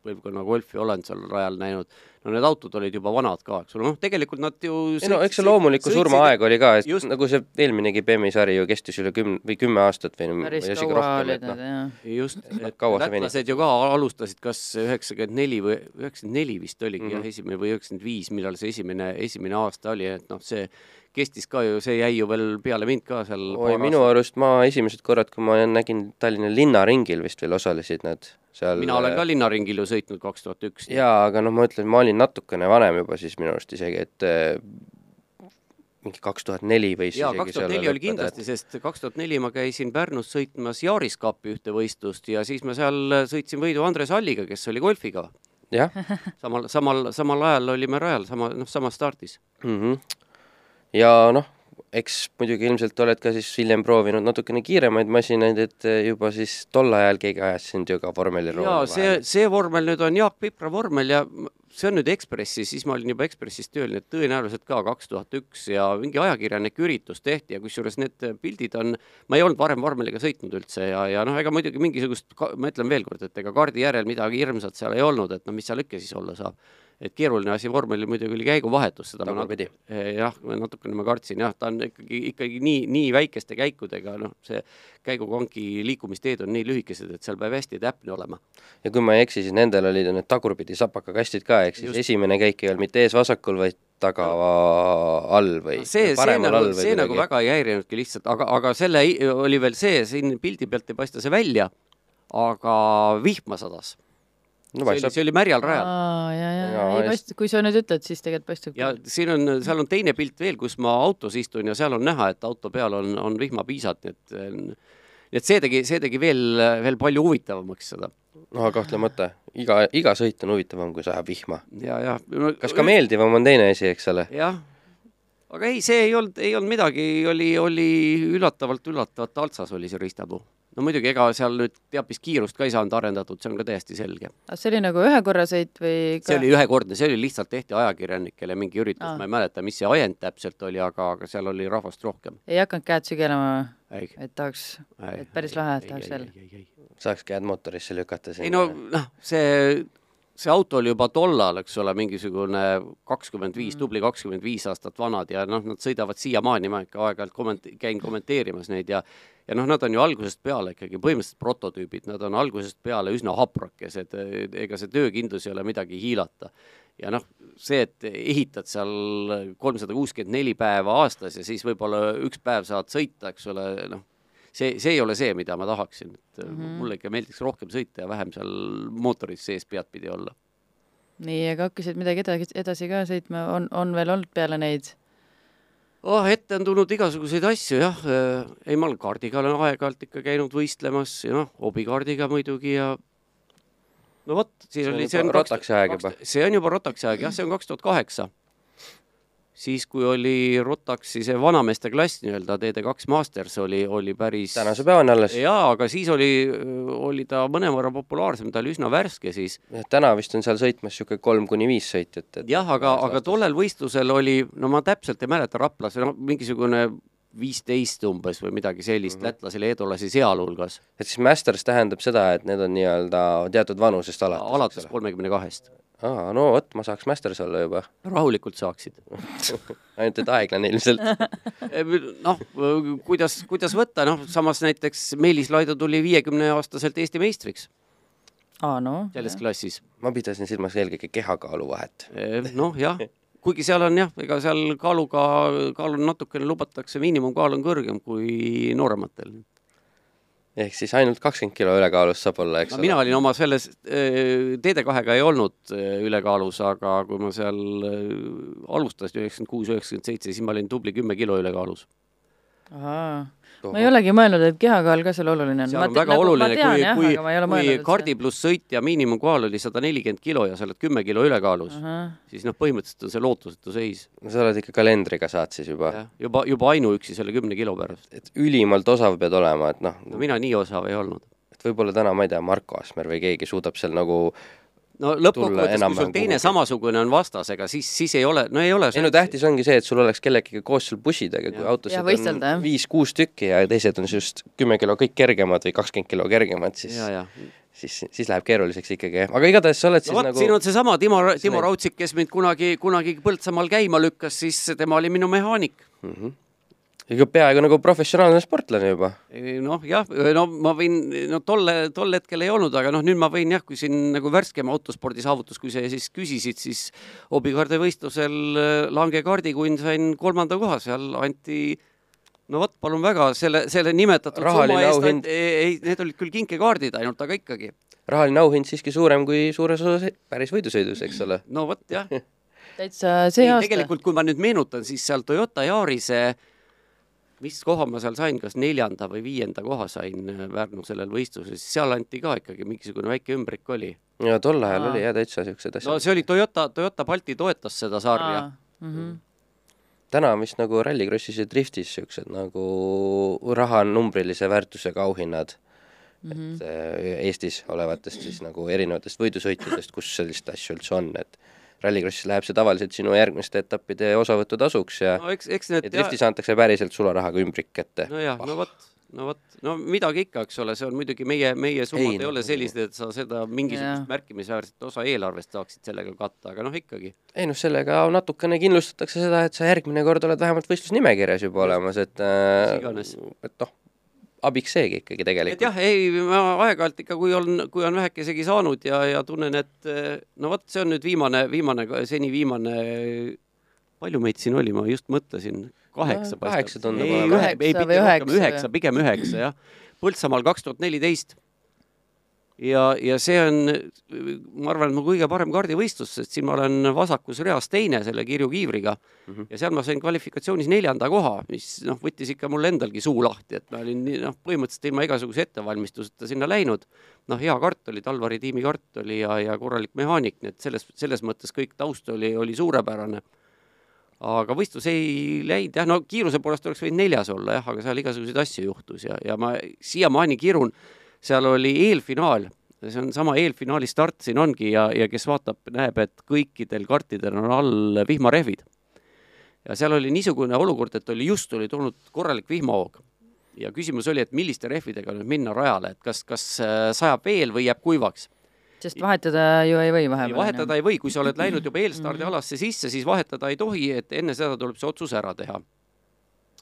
põlvkonna golfi olen seal rajal näinud. no need autod olid juba vanad ka, eks ole, noh, tegelikult nad ju ei no eks see loomuliku surma aeg oli ka, et just- nagu see eelminegi BMW sari ju kestis üle kümne või kümme aastat või, päris kaua rohkem, olid need, jah. just, et lätlased ju ka alustasid kas üheksakümmend neli või üheksakümmend neli vist oligi mm -hmm. Mhm. jah, esimene või üheksakümmend viis, millal see esimene, esimene aasta oli, et noh, see kestis ka ju, see jäi ju veel peale mind ka seal. oi, minu arust ma esimesed korrad, kui ma nägin Tallinna linnaringil vist veel osalesid nad seal mina olen ka linnaringil ju sõitnud kaks tuhat üks. jaa, aga noh, ma ütlen, ma olin natukene vanem juba siis minu arust isegi, et äh, mingi kaks tuhat neli võis jaa, kaks tuhat neli oli kindlasti, sest kaks tuhat neli ma käisin Pärnus sõitmas Yaris Cupi ühte võistlust ja siis ma seal sõitsin võidu Andres Alliga, kes oli golfiga. et jah samal, samal, samal ajal olime rajal, sama, noh, samas startis. mm. -hmm. Ja noh, eks muidugi ilmselt oled ka siis hiljem proovinud natukene kiiremaid masinaid, et äh, juba siis tol ajal keegi ajas sind ju ka vormelirooli jaa, see, see vormel nüüd on Jaak Pipra vormel ja see on nüüd Ekspressis, siis ma olin juba Ekspressis tööl, nii et tõenäoliselt ka kaks tuhat üks ja mingi ajakirjanik üritus tehti ja kusjuures need pildid on, ma ei olnud varem vormeliga sõitnud üldse ja, ja noh, ega muidugi mingisugust, ma ütlen veel kord, et ega kaardi järel midagi hirmsat seal ei olnud, et no mis seal ikka siis olla saab. Et keeruline asi vormelil muidugi oli käiguvahetus, seda ma Tagurpidi. Eh, jah, natukene ma kartsin jah, ta on ikkagi, ikkagi nii, nii väikeste käikudega, noh, see käigukongi liikumisteed on nii lühikesed, et seal peab hästi täpne olema. ja kui ma ei eksi, siis nendel olid ju need tagurpidi sapakakastid ka, ehk siis Just. Esimene käik ei olnud mitte ees vasakul, vaid taga all või see, see nagu see nagu väga ei häirinudki lihtsalt, aga, aga selle oli veel see, siin pildi pealt ei paista see välja, aga vihma sadas. No see oli, see oli märjal rajal aa, ja, ja, Jaa, ei paista, kui sa nüüd ütled, siis tegelikult paistab ja siin on, seal on teine pilt veel, kus ma autos istun ja seal on näha, et auto peal on, on vihmapiisad, nii et nii et see tegi, see tegi veel, veel palju huvitavamaks seda. no kahtlemata, iga, iga sõit on huvitavam, kui sajab vihma. ja, ja. kas ka meeldivam on teine asi, eks ole? jah, aga ei, see ei olnud, ei olnud midagi, oli, oli üllatavalt, üllatavalt altsas oli see riistapuu. No muidugi, ega seal nüüd teab mis kiirust ka ei saanud arendatud, see on ka täiesti selge. see oli nagu ühekorrasõit või see oli ühekordne, see oli lihtsalt tehti ajakirjanikele mingi üritus Aa. ma ei mäleta, mis see ajend täpselt oli, aga, aga seal oli rahvast rohkem. ei hakanud käed sügelema, ei, et tahaks, et päris lahe, et tahaks jälle. saaks käed mootorisse lükata ei no noh, see, see auto oli juba tollal, eks ole, mingisugune kakskümmend viis, tubli kakskümmend viis aastat vanad ja noh, nad sõidavad siiamaani, ma ikka aeg-ajalt komment-, käin kommenteerimas neid ja ja noh, nad on ju algusest peale ikkagi põhimõtteliselt prototüübid, nad on algusest peale üsna haprakesed, ega see töökindlus ei ole midagi hiilata. ja noh, see, et ehitad seal kolmsada kuuskümmend neli päeva aastas ja siis võib-olla üks päev saad sõita, eks ole, noh, see, see ei ole see, mida ma tahaksin, et mm -hmm. mulle ikka meeldiks rohkem sõita ja vähem seal mootoris sees peadpidi olla. nii, aga hakkasid midagi edasi, edasi ka sõitma, on, on veel olnud peale neid? oh, ette on tulnud igasuguseid asju jah, ei ma olen kaardiga olen aeg-ajalt ikka käinud võistlemas ja noh, hobikaardiga muidugi ja no vot, siis See on oli, see on rotaksi aeg juba. see on juba rotaksi aeg jah, see on kaks tuhat kaheksa. Siis kui oli Rotaxi see vanameeste klass nii-öelda, TD2 Masters oli, oli päris tänase päevani alles. jaa, aga siis oli, oli ta mõnevõrra populaarsem, ta oli üsna värske siis. täna vist on seal sõitmas niisugune kolm kuni viis sõitjat, et jah, aga, aga tollel võistlusel oli, no ma täpselt ei mäleta, Raplas, no mingisugune viisteist umbes või midagi sellist mm, -hmm. lätlasi, leedulasi sealhulgas, et siis Masters tähendab seda, et need on nii-öelda teatud vanusest alates. alates kolmekümne kahest. aa, no vot, ma saaks Masters olla juba. rahulikult saaksid. ainult et aeglane ilmselt. noh, kuidas, kuidas võtta, noh, samas näiteks Meelis Laido tuli viiekümne aastaselt Eesti meistriks aa no. selles klassis. ma pidasin silmas eelkõige kehakaalu vahet. noh, jah, kuigi seal on jah, ega seal kaaluga, kaalu natukene lubatakse, miinimumkaal on kõrgem kui noorematel. ehk siis ainult kakskümmend kilo ülekaalus saab olla, eks no ole. mina olin oma selles äh, TD2-ga ei olnud äh, ülekaalus, aga kui ma seal äh, alustasin üheksakümmend kuus, üheksakümmend seitse, siis ma olin tubli kümme kilo ülekaalus. Ma ei olegi mõelnud, et kehakaal ka seal oluline on. seal on väga oluline, kui, kui, kui kardi pluss sõitja miinimumkaal oli sada nelikümmend kilo ja sa oled kümme kilo ülekaalus, siis noh, põhimõtteliselt on see lootusetu seis. no sa oled ikka kalendriga saad siis juba. juba, juba ainuüksi selle kümne kilo pärast. et ülimalt osav pead olema, et noh no mina nii osav ei olnud. et võib-olla täna, ma ei tea, Marko Asmer või keegi suudab seal nagu no lõppkokkuvõttes, kui sul teine kuhugi. samasugune on vastas, ega siis, siis ei ole, no ei ole ei no tähtis ongi see, et sul oleks kellegagi koos seal bussidega, kui jah. on viis-kuus tükki ja teised on just kümme kilo kõik kergemad või kakskümmend kilo kergemad, siis ja, ja. siis, siis läheb keeruliseks ikkagi. aga igatahes sa oled no siis vot nagu siin on seesama Timo, Timo Raudsik, kes mind kunagi, kunagi Põltsamaal käima lükkas, siis tema oli minu mehaanik. Ikka peaaegu nagu professionaalne sportlane juba. noh, jah, no ma võin, no tolle, tol hetkel ei olnud, aga noh, nüüd ma võin jah, kui siin nagu värskem autospordi saavutus, kui sa siis küsisid, siis hobikaardi võistlusel äh, langekaardikuinn sain kolmanda koha, seal anti no vot, palun väga, selle, selle nimetatud Rahaline auhind. ei, need olid küll kinkekaardid ainult, aga ikkagi. rahaline auhind siiski suurem kui suures osas päris võidusõidus, eks ole. no vot jah, täitsa see ei aasta. tegelikult, kui ma nüüd meenutan, siis seal Toyota Yarise mis koha ma seal sain, kas neljanda või viienda koha sain äh, Pärnu sellel võistlusel, siis seal anti ka ikkagi mingisugune väike ümbrik oli. ja tol ajal Aa. oli jah täitsa siuksed no asjad. see oli Toyota, Toyota Balti toetas seda sarja. Mhm. täna on vist nagu Rallycrossis ja driftis siuksed nagu rahanumbrilise väärtusega auhinnad Mhm. et äh, Eestis olevatest siis nagu erinevatest võidusõitudest, kus sellist asja üldse on, et Rallycrossis läheb see tavaliselt sinu järgmiste etappide osavõtutasuks ja no eks, eks ja need driftis antakse päriselt sularahaga ümbrik kätte. nojah, no vot, no vot, no midagi ikka, eks ole, see on muidugi meie, meie summad Ei, ei, no- ole sellised, et sa seda mingisugust Jah. märkimisväärset osa eelarvest saaksid sellega katta, aga noh, ikkagi. ei noh, sellega natukene kindlustatakse seda, et sa järgmine kord oled vähemalt võistlusnimekirjas juba olemas, et äh, et noh, abiks seegi ikkagi et tegelikult. jah, ei, ma aeg-ajalt ikka, kui on, kui on vähekesegi saanud ja, ja tunnen, et no vot, see on nüüd viimane, viimane, seni viimane, palju meid siin oli, ma just mõtlesin, kaheksa No, kaheksa tundub ei Üheksa pigem üheksa jah. Põltsamaal kaks tuhat neliteist. ja, ja see on, ma arvan, et mu kõige parem kaardivõistlus, sest siin ma olen vasakus reas teine selle kirju kiivriga mm. -hmm. ja seal ma sain kvalifikatsioonis neljanda koha, mis noh, võttis ikka mul endalgi suu lahti, et ma olin noh, põhimõtteliselt ilma igasuguse ettevalmistuseta sinna läinud. noh, hea kart oli, Talvari tiimi kart oli ja, ja korralik mehaanik, nii et selles, selles mõttes kõik taust oli, oli suurepärane aga võistlus ei läinud jah, no kiiruse poolest oleks võinud neljas olla jah, aga seal igasuguseid asju juhtus ja, ja ma siiamaani kirun, seal oli eelfinaal, see on sama eelfinaali start siin ongi ja, ja kes vaatab, näeb, et kõikidel kartidel on all vihmarehvid. ja seal oli niisugune olukord, et oli just oli tulnud korralik vihmahoog ja küsimus oli, et milliste rehvidega nüüd minna rajale, et kas, kas äh, sajab veel või jääb kuivaks sest vahetada ju ei või vahepeal. vahetada ei või, kui sa oled läinud juba eelstardialasse sisse, siis vahetada ei tohi, et enne seda tuleb see otsus ära teha.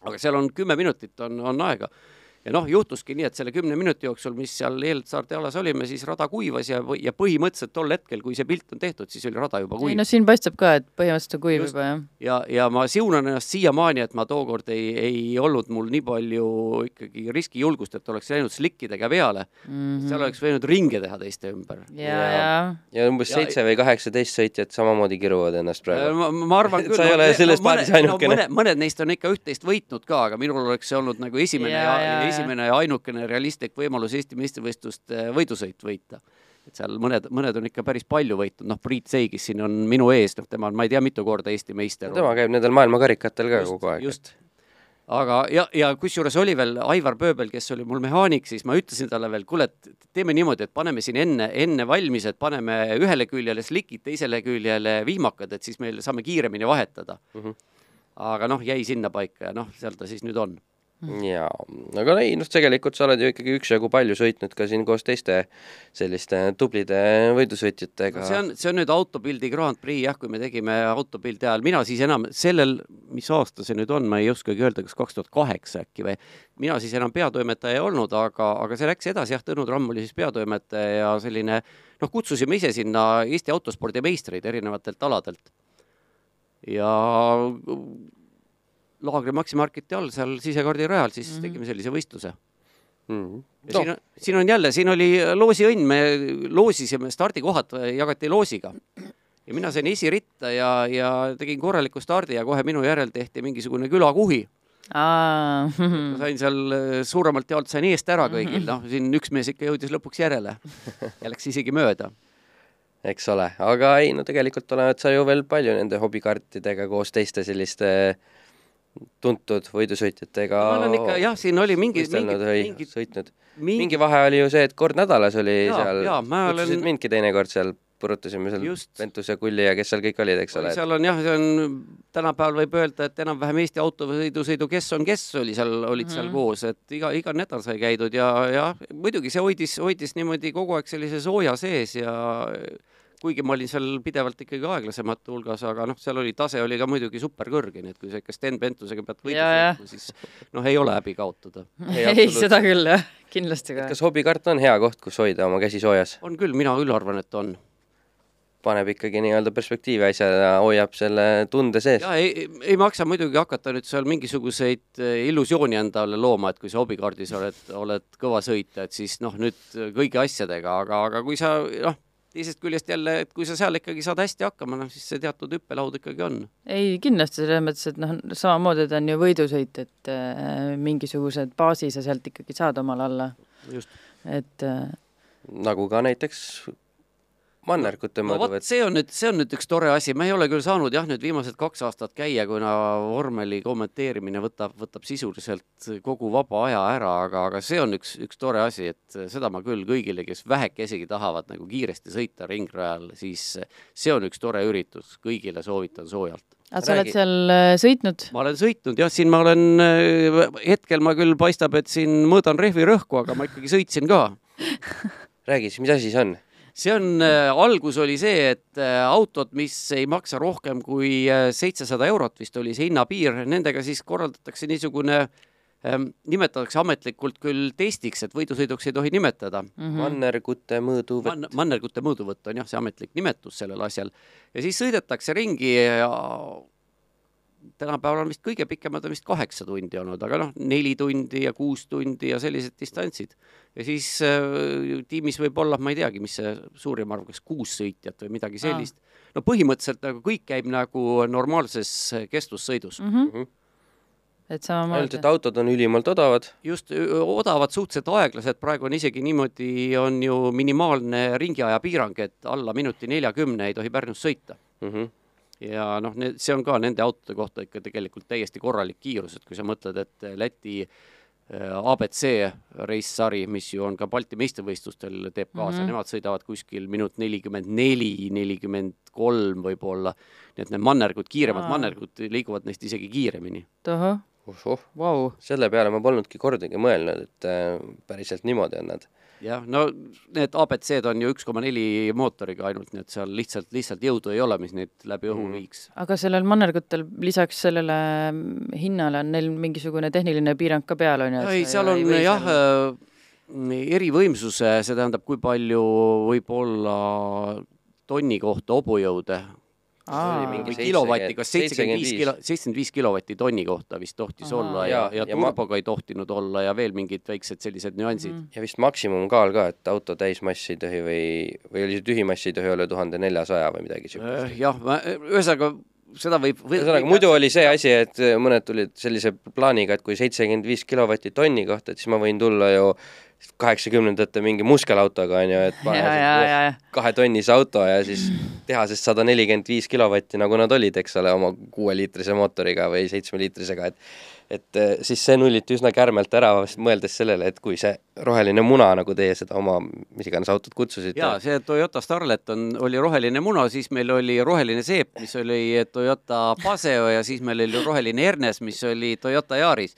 aga seal on kümme minutit on, on aega ja noh, juhtuski nii, et selle kümne minuti jooksul, mis seal eelstardialas olime, siis rada kuivas ja, ja põhimõtteliselt tol hetkel, kui see pilt on tehtud, siis oli rada juba ei kuiv no siin paistab ka, et põhimõtteliselt on kuiv Just. juba jah. ja, ja ma siunan ennast siiamaani, et ma tookord ei, ei olnud mul nii palju ikkagi riskijulgust, et oleks läinud slikkidega peale mm. -hmm. seal oleks võinud ringe teha teiste ümber. Ja, ja ja umbes seitse või kaheksateist sõitjat samamoodi kiruvad ennast praegu. Äh, ma, ma arvan küll. Sa ei ole selles paadis ainukene. mõned, mõned neist on ikka üht-teist võitnud ka, aga minul oleks see olnud nagu esimene ja, ja ja. Esimene ja ainukene realistlik võimalus Eesti meistrivõistlust äh, võidusõit võita. et seal mõned, mõned on ikka päris palju võitnud, noh, Priit Seigis siin on minu ees, noh, tema on, ma ei tea, mitu korda Eesti meister tema käib nendel maailmakarikatel ka just, kogu aeg. just. aga, ja, ja kusjuures oli veel Aivar Pööbel, kes oli mul mehaanik, siis ma ütlesin talle veel, kuule, et teeme niimoodi, et paneme siin enne, enne valmis, et paneme ühele küljele slikid, teisele küljele vihmakad, et siis meil saame kiiremini vahetada mm. -hmm. aga noh, jäi sinnapaika ja noh, seal ta siis nüüd on. jaa, aga ei noh, tegelikult sa oled ju ikkagi üksjagu palju sõitnud ka siin koos teiste selliste tublide võidusõitjatega. see on, see on nüüd Autopildi Grand Prix jah, kui me tegime Autopildi ajal, mina siis enam sellel, mis aasta see nüüd on, ma ei oskagi öelda, kas kaks tuhat kaheksa äkki või, mina siis enam peatoimetaja ei olnud, aga, aga see läks edasi jah, Tõnu Tramm oli siis peatoimetaja ja selline noh, kutsusime ise sinna Eesti autospordi meistreid erinevatelt aladelt. ja Laagri Maximarketi all seal sisekaardi rajal siis mm -hmm. tegime sellise võistluse mm. ja siin on, siin on jälle, siin oli loosiõnn, me loosisime, stardikohad jagati loosiga. ja mina sain esiritta ja, ja tegin korraliku stardi ja kohe minu järel tehti mingisugune külakuhi. aa, sain seal äh, suuremalt jaolt sain eest ära kõigil, noh, siin üks mees ikka jõudis lõpuks järele ja läks isegi mööda. eks ole, aga ei no tegelikult oled sa ju veel palju nende hobikaartidega koos teiste selliste tuntud võidusõitjatega ma olen ikka jah, siin oli mingi, või mingi, sõitnud. mingi mingi vahe oli ju see, et kord nädalas oli Jaa, seal, kutsusid olen- mindki teinekord seal, purutasime seal Just. Ventus ja Kulli ja kes seal kõik olid, eks ole. seal on jah, see on tänapäeval võib öelda, et enam-vähem Eesti autovõidusõidu Kes on kes oli seal, olid mm -hmm. seal koos, et iga, iga nädal sai käidud ja, ja muidugi see hoidis, hoidis niimoodi kogu aeg sellise sooja sees ja kuigi ma olin seal pidevalt ikkagi aeglasemate hulgas, aga noh, seal oli tase oli ka muidugi superkõrge, nii et kui sa ikka Sten Pentusega pead sõitma, siis noh, ei ole häbi kaotada. ei, seda küll jah, kindlasti ka. kas hobikaart on hea koht, kus hoida oma käsi soojas? on küll, mina küll arvan, et on. paneb ikkagi nii-öelda perspektiivi asja ja hoiab selle tunde sees. ja ei, ei maksa muidugi hakata nüüd seal mingisuguseid eh, illusiooni endale looma, et kui sa hobikaardis oled, oled kõva sõitja, et siis noh, nüüd kõigi asjadega, aga, aga kui sa noh, teisest küljest jälle, et kui sa seal ikkagi saad hästi hakkama, noh siis see teatud hüppelaud ikkagi on. ei, kindlasti selles mõttes, et noh, samamoodi ta on ju võidusõit, et äh, mingisugused baasi sa sealt ikkagi saad omal alla, just. et äh, nagu ka näiteks mannergute no vot, mõõduvõtt. see on nüüd, see on nüüd üks tore asi, ma ei ole küll saanud jah, nüüd viimased kaks aastat käia, kuna vormeli kommenteerimine võtab, võtab sisuliselt kogu vaba aja ära, aga, aga see on üks, üks tore asi, et seda ma küll kõigile, kes vähekesegi tahavad nagu kiiresti sõita ringrajal, siis see on üks tore üritus, kõigile soovitan soojalt. aga sa oled Räägi. seal äh, sõitnud? ma olen sõitnud jah, siin ma olen, hetkel ma küll paistab, et siin mõõdan rehvi rõhku, aga ma ikkagi sõitsin ka räägi siis, mis asi see on? See on äh,, algus oli see, et äh, autod, mis ei maksa rohkem kui äh, seitsesada eurot vist oli see hinnapiir, nendega siis korraldatakse niisugune ähm,, nimetatakse ametlikult küll testiks, et võidusõiduks ei tohi nimetada mm. Mhm. mannergute mõõduvõtt Man,. mannergute mõõduvõtt on jah, see ametlik nimetus sellel asjal ja siis sõidetakse ringi ja tänapäeval on vist kõige pikemad on vist kaheksa tundi olnud, aga noh, neli tundi ja kuus tundi ja sellised distantsid. ja siis äh, tiimis võib olla, ma ei teagi, mis see suurim arv, kas kuus sõitjat või midagi sellist. no põhimõtteliselt nagu kõik käib nagu normaalses kestvussõidus mm. Mhm. et ainult, samamoodi et. autod on ülimalt odavad. just odavad, suhteliselt aeglased, praegu on isegi niimoodi, on ju minimaalne ringiaja piirang, et alla minuti neljakümne ei tohi Pärnus sõita Mhm. Ja noh, need, see on ka nende autode kohta ikka tegelikult täiesti korralik kiirus, et kui sa mõtled, et Läti äh, abc reissari, mis ju on ka Balti meistrivõistlustel, teeb kaasa mm. -hmm. nemad sõidavad kuskil minut nelikümmend neli, nelikümmend kolm võib-olla. nii et need mannergud, kiiremad Aa. mannergud liiguvad neist isegi kiiremini. ohoh, vau, selle peale ma polnudki kordagi mõelnud, et äh, päriselt niimoodi on nad. jah, no need abc-d on ju üks koma neli mootoriga ainult, nii et seal lihtsalt, lihtsalt jõudu ei ole, mis neid läbi õhu Mhm. viiks. aga sellel mannergutel lisaks sellele mm, hinnale on neil mingisugune tehniline piirang ka peal, on ju? ei, seal on jah, erivõimsuse, see tähendab, kui palju võib olla tonni kohta hobujõude või seitsekümmend- kilovatti, kas seitsekümmend viis 75 kilo, seitsekümmend viis kilovatti tonni kohta vist tohtis Aa. olla ja, ja, ja ja ma- turboga ei tohtinud olla ja veel mingid väiksed sellised nüansid mm.. ja vist maksimumkaal ka, et auto täismass ei tohi või, või oli see tühimass ei tohi olla tuhande neljasaja või midagi siukest. jah, ühesõnaga seda võib, võib. ühesõnaga, muidu oli see asi, et mõned tulid sellise plaaniga, et kui seitsekümmend viis kilovatti tonni kohta, et siis ma võin tulla ju kaheksakümnendate mingi muskelautoga on ju, et ja, ja, ja, ja kahetonnise auto ja siis tehasest sada nelikümmend viis kilovatti, nagu nad olid, eks ole, oma kuueliitrise mootoriga või seitsmeliitrisega, et et eh, siis see nulliti üsna kärmelt ära, mõeldes sellele, et kui see roheline muna, nagu teie seda oma mis iganes autot kutsusite ja, see Toyota Starlet on, oli roheline muna, siis meil oli roheline seep, mis oli Toyota Paseo ja siis meil oli roheline Ernes, mis oli Toyota Yaris.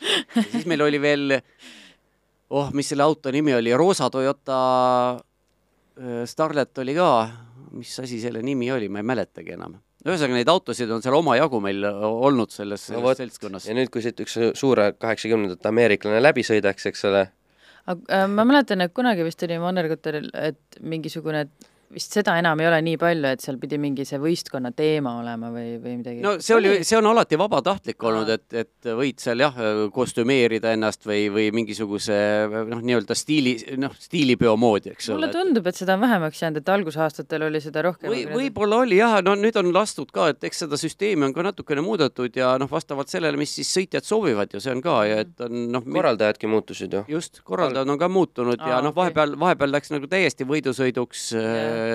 siis meil oli veel, oh, mis selle auto nimi oli, roosa Toyota äh, Starlet oli ka, mis asi selle nimi oli, ma ei mäletagi enam. ühesõnaga neid autosid on seal omajagu meil olnud selles, No selles vot. seltskonnas ja. nüüd, kui siit üks suur kaheksakümnendate ameeriklane läbi sõidaks, eks ole, aga äh, ma mäletan, et kunagi vist oli Mannerguteril, et mingisugune, vist seda enam ei ole nii palju, et seal pidi mingi see võistkonna teema olema või, või midagi. no see oli, see on alati vabatahtlik olnud, et, et võid seal jah, kostümeerida ennast või, või mingisuguse noh, nii-öelda stiili, noh, stiilipeo moodi, eks mulle ole. tundub, et seda on vähemaks jäänud, et algusaastatel oli seda rohkem. või, võib-olla oli jah, no nüüd on lastud ka, et eks seda süsteemi on ka natukene muudetud ja noh, vastavalt sellele, mis siis sõitjad soovivad ju see on ka ja et on noh, korraldajadki muutusid ju. just, korraldajad on ka muutunud ja Aa, noh, okei. vahepeal, vahepeal läks nagu täiesti võidusõiduks,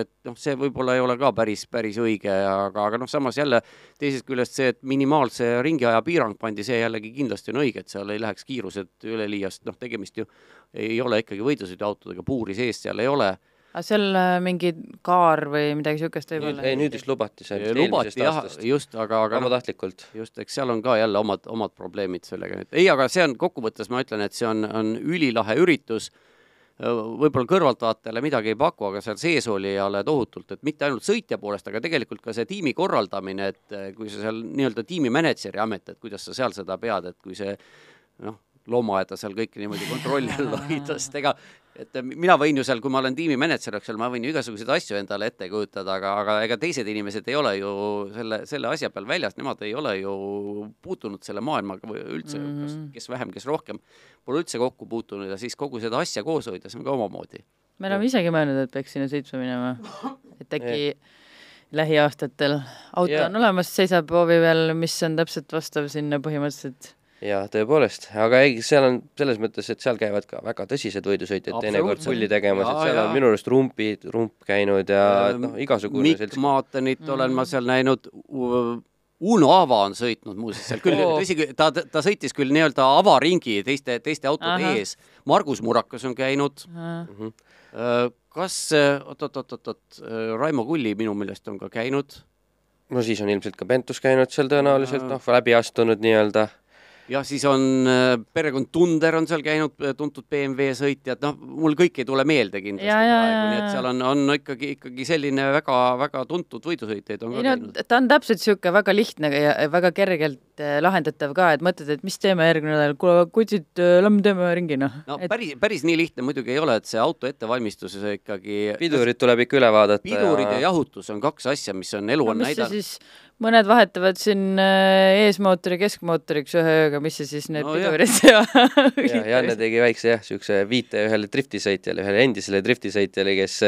et noh, see võib-olla ei ole ka päris, päris õige, aga, aga noh, samas jälle teisest küljest see, et minimaalse ringiaja piirang pandi, see jällegi kindlasti on õige, et seal ei läheks kiirused üleliiast, noh, tegemist ju ei ole ikkagi võidusõiduautodega, puuri sees seal ei ole. aga seal äh, mingi kaar või midagi siukest võib olla? ei, nüüd vist lubati see eelmisest jah, aastast. just, aga, aga noh, vabatahtlikult. just, eks seal on ka jälle omad, omad probleemid sellega nüüd. ei, aga see on kokkuvõttes, ma ütlen, et see on, on ülilahe üritus. Võib-olla kõrvaltvaatajale midagi ei paku, aga seal sees oli jälle tohutult, et mitte ainult sõitja poolest, aga tegelikult ka see tiimi korraldamine, et eh, kui sa seal nii-öelda tiimi mänedžeri amet, et kuidas sa seal seda pead, et kui see noh, loomaaeda seal kõike niimoodi kontrolli all hoida, sest ega et mina võin ju seal, kui ma olen tiimimänedžer, eks ole, ma võin ju igasuguseid asju endale ette kujutada, aga, aga ega teised inimesed ei ole ju selle, selle asja peal väljas, nemad ei ole ju puutunud selle maailmaga või üldse mm, -hmm. kes vähem, kes rohkem, pole üldse kokku puutunud ja siis kogu seda asja koos hoida, see on ka omamoodi. me oleme isegi mõelnud, et peaks sinna sõitma minema. et äkki lähiaastatel auto Jaa. on olemas, seisab hoovi peal, mis on täpselt vastav sinna põhimõtteliselt. jaa, tõepoolest, aga ei, seal on selles mõttes, et seal käivad ka väga tõsised võidusõitjad teinekord pulli tegemas, et Jaa, seal on jaa. minu arust rumpid, rump käinud ja noh, igasugune Mikk selts- Maatenit mm. olen ma seal näinud. Uno Aava on sõitnud muuseas seal küll oh., tõsi, ta, ta sõitis küll nii-öelda avaringi teiste, teiste autode. Aha. ees. Margus Murakas on käinud. kas, oot-oot-oot-oot, Raimo Kulli minu meelest on ka käinud. no siis on ilmselt ka Pentus käinud seal tõenäoliselt, noh, läbi astunud nii-öelda. jah, siis on äh, perekond Tunder on seal käinud, tuntud BMW sõitjad, noh, mul kõik ei tule meelde kindlasti Ja, ja, praegu, ja, nii et ja. seal on, on ikkagi, ikkagi selline väga-väga tuntud võidusõitjaid on ka ei no käinud. ta on täpselt niisugune väga lihtne ja väga kergelt eh, lahendatav ka, et mõtled, et mis teeme järgmine nädal, kuule kutsid, lähme teeme ringi noh no et päris, päris nii lihtne muidugi ei ole, et see auto ettevalmistuses ikkagi pidurid tuleb ikka üle vaadata pidurid ja jahutus on kaks asja, mis on elu no, on näidanud. Mõned vahetavad siin eh, eesmootori keskmootoriks ühe ööga, mis see siis need No pidurid ja ja Janne tegi väikse jah, niisuguse viite ühele driftisõitjale, ühele endisele driftisõitjale, kes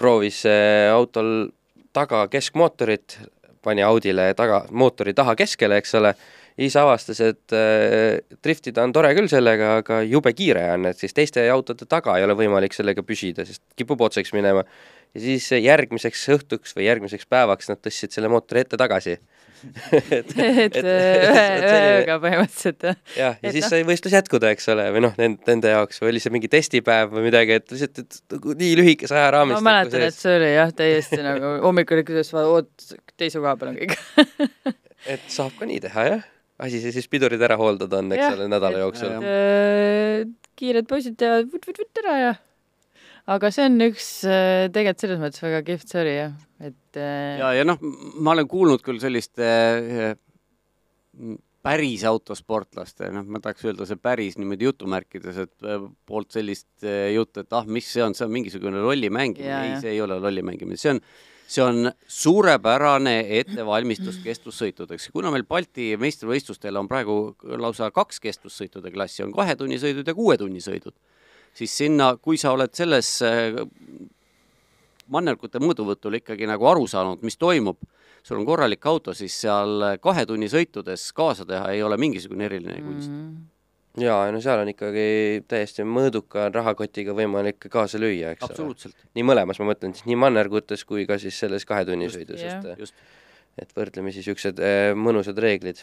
proovis äh, autol taga keskmootorit, pani Audile taga, mootori taha keskele, eks ole, siis avastas, et äh, driftida on tore küll sellega, aga jube kiire on, et siis teiste autode taga ei ole võimalik sellega püsida, sest kipub otsaks minema. Ja siis järgmiseks õhtuks või järgmiseks päevaks nad tõstsid selle mootori ette-tagasi et ühe ühe ööga põhimõtteliselt jah. jah, ja Et siis noh- sai võistlus jätkuda, eks ole, või noh, nende, nende jaoks või oli see mingi testipäev või midagi, et lihtsalt, et nagu nii lühikese ma ajaraamistiku mäletan, et see oli jah, täiesti nagu hommikul ikka ütles, oot, teise koha peal on kõik. et saab ka nii teha, jah. asi see siis pidurid ära hooldada on, eks ole, nädala et- jooksul. Äh, kiired poisid teevad vutt-vutt-vutt ära ja aga see on üks äh, tegelikult selles mõttes väga kihvt sari jah, et äh, ja, ja noh, ma olen kuulnud küll sellist äh, päris autosportlaste, noh, ma tahaks öelda see päris niimoodi jutumärkides, et poolt sellist juttu, et ah, mis see on, see on mingisugune lolli mängimine, Jaa, ei see ei ole lolli mängimine, see on see on suurepärane ettevalmistus kestvussõitudeks. kuna meil Balti meistrivõistlustel on praegu lausa kaks kestvussõitude klassi, on kahetunnisõidud ja kuuetunnisõidud, siis sinna, kui sa oled selles äh, mannergute mõõduvõtul ikkagi nagu aru saanud, mis toimub, sul on korralik auto, siis seal kahe tunni sõitudes kaasa teha ei ole mingisugune eriline kunst. mm, jaa, no seal on ikkagi täiesti mõõduka rahakotiga võimalik kaasa lüüa, eks ole. absoluutselt, nii mõlemas, ma mõtlen siis nii mannergutes kui ka siis selles kahetunnisõidus, jah. et just. et võrdlemisi niisugused äh, mõnusad reeglid.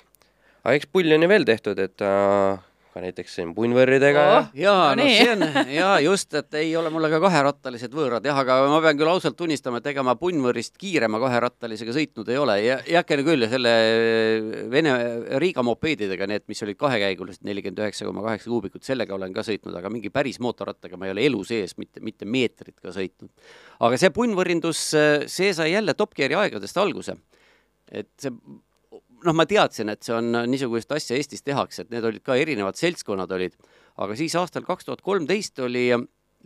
aga eks pulli on ju veel tehtud, et äh, ka näiteks siin punnvõrridega Oh. oh. jaa, No no nii. see on jaa, just, et ei ole mulle ka kaherattalised võõrad jah, aga ma pean küll ausalt tunnistama, et ega ma punnvõrist kiirema kaherattalisega sõitnud ei ole ja heakene küll selle Vene Riiga mopeedidega, need, mis olid kahekäigulised, nelikümmend üheksa koma kaheksa kuubikut, sellega olen ka sõitnud, aga mingi päris mootorrattaga ma ei ole elu sees mitte, mitte meetrit ka sõitnud. aga see punnvõrindus, see sai jälle Top Geari aegadest alguse. et see noh, ma teadsin, et see on niisugust asja Eestis tehakse, et need olid ka erinevad seltskonnad olid, aga siis aastal kaks tuhat kolmteist oli,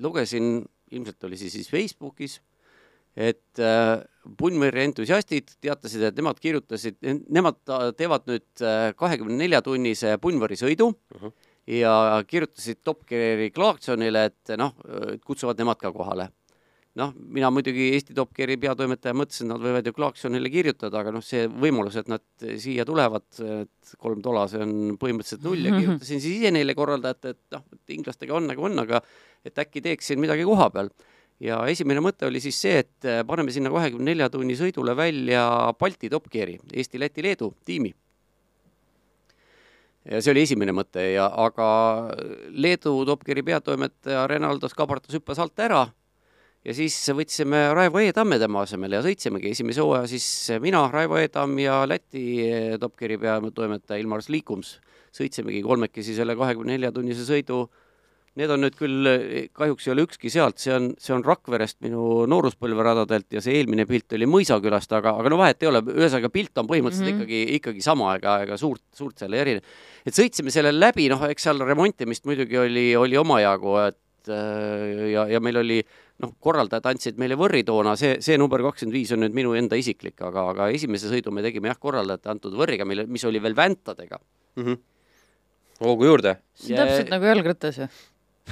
lugesin, ilmselt oli see siis Facebookis, et äh, punnvõrri entusiastid teatasid, et nemad kirjutasid, nemad teevad nüüd kahekümne nelja tunnise punnvõrisõidu uh -huh. ja kirjutasid Top Geari Clarksonile, et noh, kutsuvad nemad ka kohale noh, mina muidugi Eesti Top Geari peatoimetaja mõtlesin, nad võivad ju Clarksonile kirjutada, aga noh, see võimalus, et nad siia tulevad, et kolm tola, see on põhimõtteliselt null. Ja kirjutasin siis ise neile korraldajate, et noh, et inglastega on nagu on, aga et äkki teeksin midagi koha peal. ja esimene mõte oli siis see, et paneme sinna kahekümne nelja tunni sõidule välja Balti Top Geari, Eesti, Läti, Leedu tiimi. Ja see oli esimene mõte. Ja, aga Leedu Top Geari peatoimetaja Renaldos Kabartas hüppas alt ära ja siis võtsime Raivo E-Tamme tema asemele ja sõitsimegi esimese hooaja siis mina, Raivo E-Tamm ja Läti Top Geari peatoimetaja Ilmar Slikums sõitsimegi kolmekesi selle kahekümne nelja tunnise sõidu. Need on nüüd küll, kahjuks ei ole ükski sealt, see on, see on Rakverest minu nooruspõlveradadelt ja see eelmine pilt oli Mõisakülast, aga, aga no vahet ei ole, ühesõnaga pilt on põhimõtteliselt mm -hmm. ikkagi, ikkagi sama, ega, ega suurt, suurt seal ei erine. et sõitsime selle läbi, noh, eks seal remontimist muidugi oli, oli omajagu, et äh, ja, ja meil oli noh, korraldajad andsid meile võrri toona, see, see number kakskümmend viis on nüüd minu enda isiklik, aga, aga esimese sõidu me tegime jah, korraldajate antud võrriga, mille, mis oli veel väntadega. hoogu juurde. see on täpselt nagu jalgratas ju.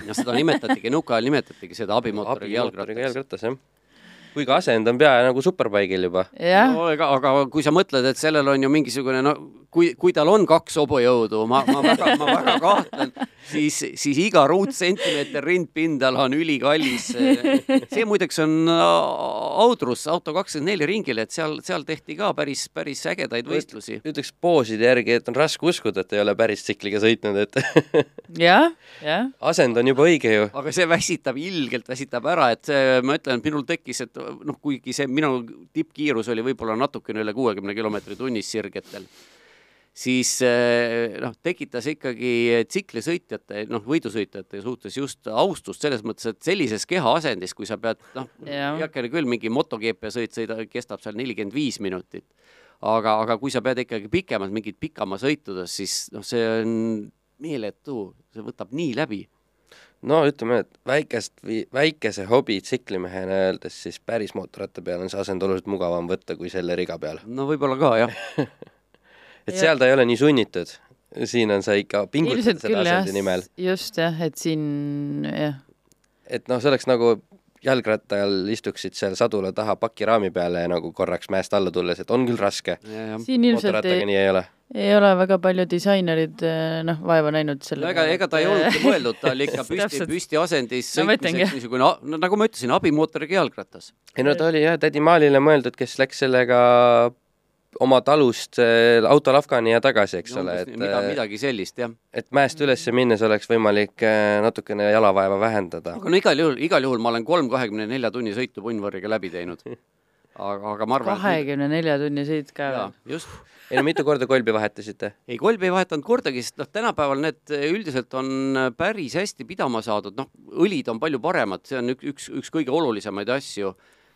ja seda nimetatigi, nõukaajal nimetatigi seda abimootoriga abimootoriga jalgrattaks. jalgratas, jah. kui ka asend on pea nagu superbike'il juba. no ega, aga kui sa mõtled, et sellel on ju mingisugune no kui, kui tal on kaks hobujõudu, ma, ma väga, ma väga kahtlen, siis, siis iga ruutsentimeeter rindpindala on ülikallis. see muideks on äh, Audrus auto kakskümmend neli ringil, et seal, seal tehti ka päris, päris ägedaid võistlusi. ütleks pooside järgi, et on raske uskuda, et ei ole päris tsikliga sõitnud, et jah, jah. asend on juba õige ju. aga see väsitab, ilgelt väsitab ära, et see, ma ütlen, et minul tekkis, et noh, kuigi see minu tippkiirus oli võib-olla natukene üle kuuekümne kilomeetri tunnis sirgetel, siis eh, noh, tekitas ikkagi tsiklisõitjate, noh, võidusõitjate suhtes just austust selles mõttes, et sellises kehaasendis, kui sa pead noh, heakene küll, mingi MotoGP sõit sõida, kestab seal nelikümmend viis minutit, aga, aga kui sa pead ikkagi pikemalt mingit pikamaa sõitudes, siis noh, see on meeletu, see võtab nii läbi. No ütleme, et väikest, väikese hobi tsiklimehena öeldes, siis päris mootorratta peal on see asend oluliselt mugavam võtta kui selle riga peal. no võib-olla ka jah, et Ja- seal ta ei ole nii sunnitud. siin on sa ikka pingutad selle asendi nimel., just jah, et siin jah, et noh, see oleks nagu jalgrattal istuksid seal sadula taha pakiraami peale ja nagu korraks mäest alla tulles, et on küll raske. siin ilmselt ei, nii ei ole. ei ole väga palju disainerid eh, noh, vaeva näinud selle no ega, ega ta ei olnudki mõeldud, ta oli ikka püsti, No ma ütlengi. sõitmiseks niisugune, no nagu ma ütlesin, abimootoriga jalgratas. ei no ta oli jah, tädi Maalile mõeldud, kes läks sellega oma talust äh, autol Afgani ja tagasi, eks ole, et mida, äh, midagi sellist jah. et mäest üles minnes oleks võimalik äh, natukene jalavaeva vähendada. aga no igal juhul, igal juhul ma olen kolm kahekümne nelja tunni sõitu punnvõrriga läbi teinud. aga, aga ma arvan, kahekümne nelja tunni sõit ka veel., just ei no mitu korda kolbi vahetasite? ei, kolbi ei vahetanud kordagi, sest noh, tänapäeval need üldiselt on päris hästi pidama saadud, noh, õlid on palju paremad, see on üks, üks, üks kõige olulisemaid asju.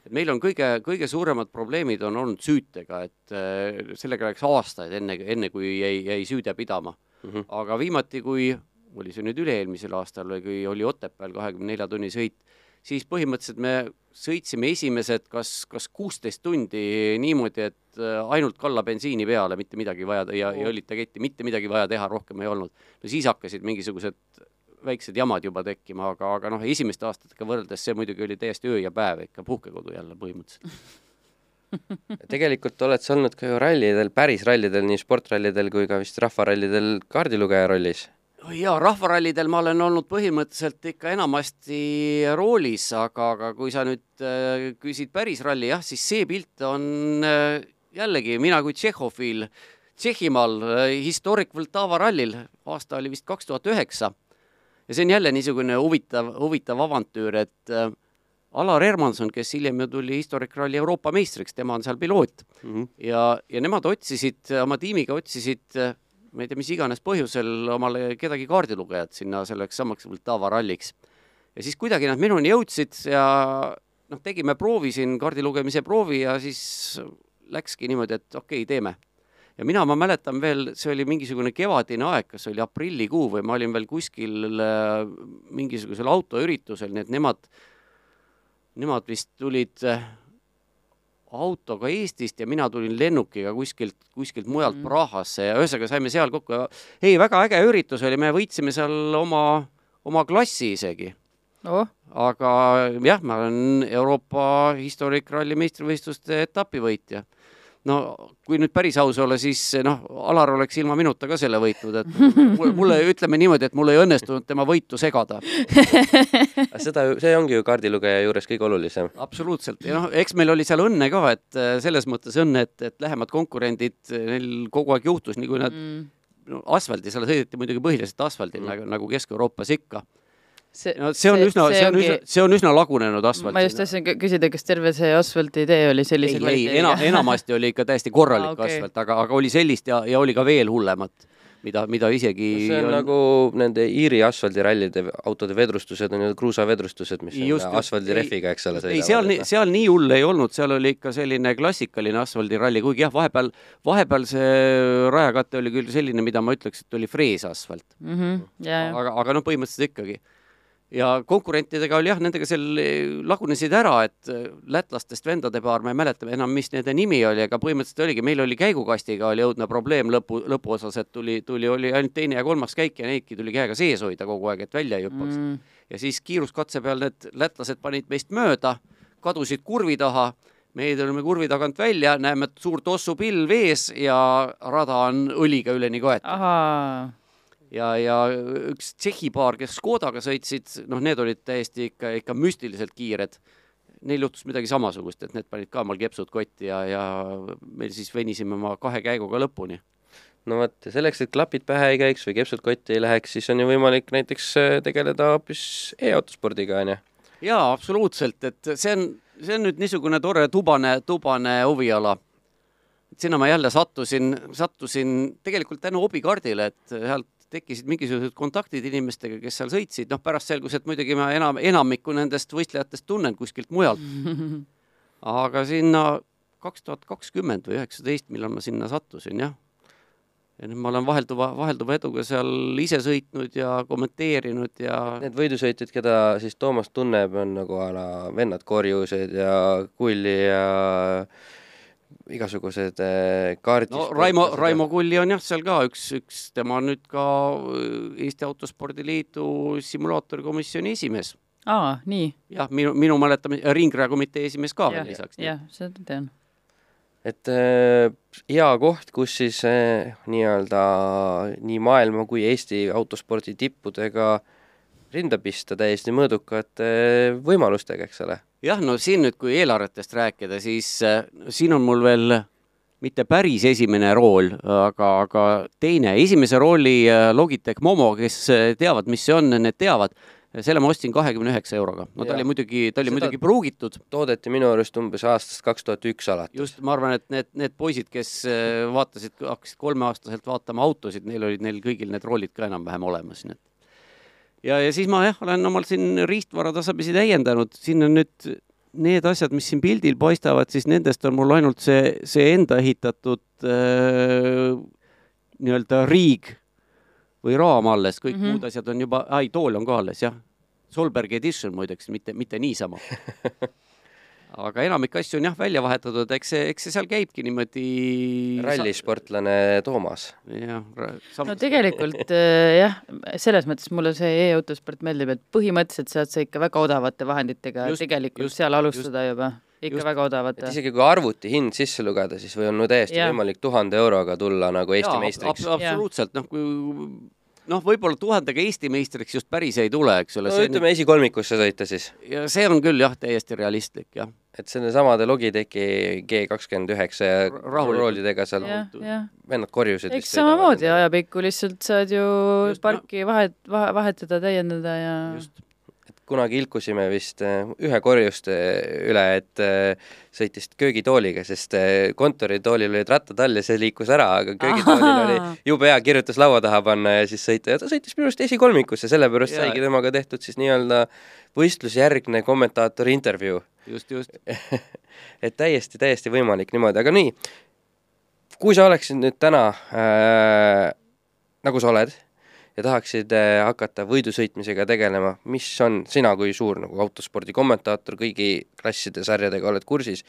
Et meil on kõige, kõige suuremad probleemid on olnud süütega, et äh, sellega läks aastaid enne, enne kui jäi, jäi süüde pidama mm. -hmm. aga viimati, kui oli see nüüd üle-eelmisel aastal või kui oli Otepääl kahekümne nelja tunni sõit, siis põhimõtteliselt me sõitsime esimesed kas, kas kuusteist tundi niimoodi, et äh, ainult kalla bensiini peale, mitte midagi vaja ja, ja õlita ketti, mitte midagi vaja teha rohkem ei olnud. no siis hakkasid mingisugused väiksed jamad juba tekkima, aga, aga noh, esimeste aastatega võrreldes see muidugi oli täiesti öö ja päev ikka puhkekodu jälle põhimõtteliselt. tegelikult oled sa olnud ka ju rallidel, päris rallidel, nii sportrallidel kui ka vist rahvarallidel kaardilugeja rollis. jaa, rahvarallidel ma olen olnud põhimõtteliselt ikka enamasti roolis, aga, aga kui sa nüüd äh, küsid päris ralli, jah, siis see pilt on äh, jällegi mina kui Tšehhofiil Tšehhimaal äh, Historic Vltava rallil, aasta oli vist kaks tuhat üheksa. Ja see on jälle niisugune huvitav, huvitav avantüür, et äh, Alar Hermanson, kes hiljem ju tuli Historic Rally Euroopa meistriks, tema on seal piloot mm. -hmm. ja, ja nemad otsisid, oma tiimiga otsisid äh, ma ei tea, mis iganes põhjusel omale kedagi kaardilugejat sinna selleks samaks Vltava ralliks. ja siis kuidagi nad minuni jõudsid ja noh, tegime proovi siin, kaardilugemise proovi ja siis läkski niimoodi, et okei okay,, teeme ja mina, ma mäletan veel, see oli mingisugune kevadine aeg, kas oli aprillikuu või ma olin veel kuskil äh, mingisugusel autoüritusel, nii et nemad, nemad vist tulid äh, autoga Eestist ja mina tulin lennukiga kuskilt, kuskilt mujalt mm. Prahasse ja ühesõnaga saime seal kokku ja ei, väga äge üritus oli, me võitsime seal oma, oma klassi isegi. Oh.. aga jah, ma olen Euroopa Historic Rally meistrivõistluste etapivõitja no kui nüüd päris aus olla, siis noh, Alar oleks ilma minuta ka selle võitnud, et mulle, ütleme niimoodi, et mul ei õnnestunud tema võitu segada seda, see ongi ju kaardilugeja juures kõige olulisem. absoluutselt ja noh, eks meil oli seal õnne ka, et äh, selles mõttes õnne, et, et lähemad konkurendid, neil kogu aeg juhtus, nii kui nad mm. no, asfaldi, seal sõideti muidugi põhiliselt asfaldil mm. nagu, nagu Kesk-Euroopas ikka see, no see on see, üsna, see on ongi... üsna, see on üsna lagunenud asfalt. ma just tahtsin küsida, kas terve see asfaltitee oli sellise ei, ei, ena, enamasti oli ikka täiesti korralik ah, okay. asfalt, aga, aga oli sellist ja, ja oli ka veel hullemat mida, mida isegi see on, on nagu nende Iiri asfaldirallide autode vedrustused on ju kruusavedrustused, mis just, on asfaldirehviga, eks ole. ei, seal nii, seal nii hull ei olnud, seal oli ikka selline klassikaline asfaldiralli, kuigi jah, vahepeal, vahepeal see rajakate oli küll selline, mida ma ütleks, et oli freesasfalt mm. -hmm, yeah. aga, aga noh, põhimõtteliselt ikkagi ja konkurentidega oli jah, nendega seal eh, lagunesid ära, et eh, lätlastest vendade paar, ma ei mäleta enam, mis nende nimi oli, aga põhimõtteliselt oligi, meil oli käigukastiga oli õudne probleem lõpu, lõpuosas, et tuli, tuli, oli ainult teine ja kolmas käik ja neidki tuli käega sees hoida kogu aeg, et välja ei hüppaks. Mm.. ja siis kiiruskatse peal need lätlased panid meist mööda, kadusid kurvi taha, meie tulime kurvi tagant välja, näeme suur tossupilv ees ja rada on õliga üleni kaetud ja, ja üks Tšehhi paar, kes Škodaga sõitsid, noh, need olid täiesti ikka, ikka müstiliselt kiired. Neil juhtus midagi samasugust, et need panid ka omal kepsud kotti ja, ja me siis venisime oma kahe käiguga lõpuni no vot, selleks, et klapid pähe ei käiks või kepsud kotti ei läheks, siis on ju võimalik näiteks äh, tegeleda hoopis e-autospordiga, on ju? jaa, absoluutselt, et see on, see on nüüd niisugune tore tubane, tubane huviala. sinna ma jälle sattusin, sattusin tegelikult tänu hobikaardile, et sealt tekkisid mingisugused kontaktid inimestega, kes seal sõitsid, noh pärast selgus, et muidugi ma enam, enamikku nendest võistlejatest tunnen kuskilt mujalt. aga sinna kaks tuhat kakskümmend või üheksateist, millal ma sinna sattusin, jah. ja nüüd ma olen vahelduva, vahelduva eduga seal ise sõitnud ja kommenteerinud ja Need võidusõitjad, keda siis Toomas tunneb, on nagu a la vennad Korjused ja Kulli ja igasugused äh, kaardid. no Raimo, Raimo Kulli on jah, seal ka üks, üks, tema on nüüd ka äh, Eesti Autospordiliidu simulaatorikomisjoni esimees. aa, nii? jah, minu, minu mäletamine, ringrajakomitee esimees ka veel lisaks. jah, seda tean. et äh, hea koht, kus siis äh, nii-öelda nii maailma kui Eesti autospordi tippudega rinda pista täiesti mõõdukate äh, võimalustega, eks ole jah, no siin nüüd, kui eelarvetest rääkida, siis äh, siin on mul veel mitte päris esimene rool, aga, aga teine, esimese rooli äh, Logitech Momo, kes teavad, mis see on, need teavad, selle ma ostsin kahekümne üheksa euroga. no ta ja. oli muidugi, ta oli Seda muidugi pruugitud. toodeti minu arust umbes aastast kaks tuhat üks alates. just, ma arvan, et need, need poisid, kes vaatasid, hakkasid kolmeaastaselt vaatama autosid, neil olid neil kõigil need roolid ka enam-vähem olemas, nii et ja, ja siis ma jah, olen omal siin riistvara tasapisi täiendanud, siin on nüüd need asjad, mis siin pildil paistavad, siis nendest on mul ainult see, see enda ehitatud äh, nii-öelda riig või raam alles, kõik mm -hmm. muud asjad on juba, ai, tool on ka alles, jah. Solbergi edition muideks, mitte, mitte niisama aga enamik asju on jah välja vahetatud, eks see, eks see seal käibki niimoodi. rallisportlane Toomas. jah. no tegelikult äh, jah, selles mõttes mulle see e-autosport meeldib, et põhimõtteliselt saad sa ikka väga odavate vahenditega just, tegelikult just, seal alustada just, juba ikka just, väga odavate. isegi kui arvuti hind sisse lugeda, siis või on no täiesti ja. võimalik tuhande euroga tulla nagu Eesti ja, meistriks ab. absoluutselt, noh kui noh, võib-olla tuhandega Eesti meistriks just päris ei tule, eks ole no ütleme esikolmikusse sõita siis, ja see on küll jah, täiesti realistlik jah. Et nendesamade Logitechi G kakskümmend üheksa ja roolidega seal vennad korjusid. eks samamoodi. ajapikku lihtsalt saad ju Just, parki vahet, vahetada, täiendada ja just, kunagi ilkusime vist äh, ühe korjuste üle, et äh, sõitis köögitooliga, sest äh, kontoritoolil olid rattad all ja see liikus ära, aga köögitoolil oli jube hea kirjutus laua taha panna ja siis sõita ja ta sõitis minu arust esikolmikusse, sellepärast Jaa. saigi temaga tehtud siis nii-öelda võistlusjärgne kommentaatori intervjuu. just, just. et täiesti, täiesti võimalik niimoodi, aga nii, kui sa oleksid nüüd täna äh, nagu sa oled ja tahaksid äh, hakata võidusõitmisega tegelema, mis on sina kui suur nagu autospordi kommentaator kõigi klasside sarjadega oled kursis,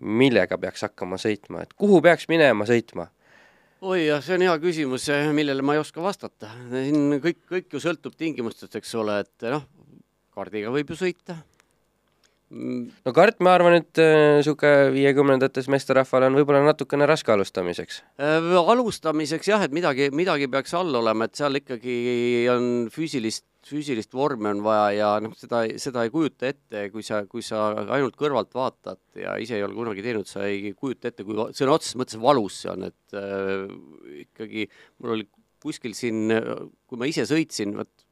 millega peaks hakkama sõitma, et kuhu peaks minema sõitma? oi jah, see on hea küsimus, millele ma ei oska vastata. siin kõik, kõik ju sõltub tingimustest, eks ole, et noh, kaardiga võib ju sõita. No kart, ma arvan, et niisugune viiekümnendates meesterahval on võib-olla natukene raske alustamiseks. Äh, alustamiseks jah, et midagi, midagi peaks all olema, et seal ikkagi on füüsilist, füüsilist vormi on vaja ja noh, seda, seda ei kujuta ette, kui sa, kui sa ainult kõrvalt vaatad ja ise ei ole kunagi teinud, sa ei kujuta ette, kui sõna otseses mõttes valus see on, et äh, ikkagi mul oli kuskil siin, kui ma ise sõitsin, vot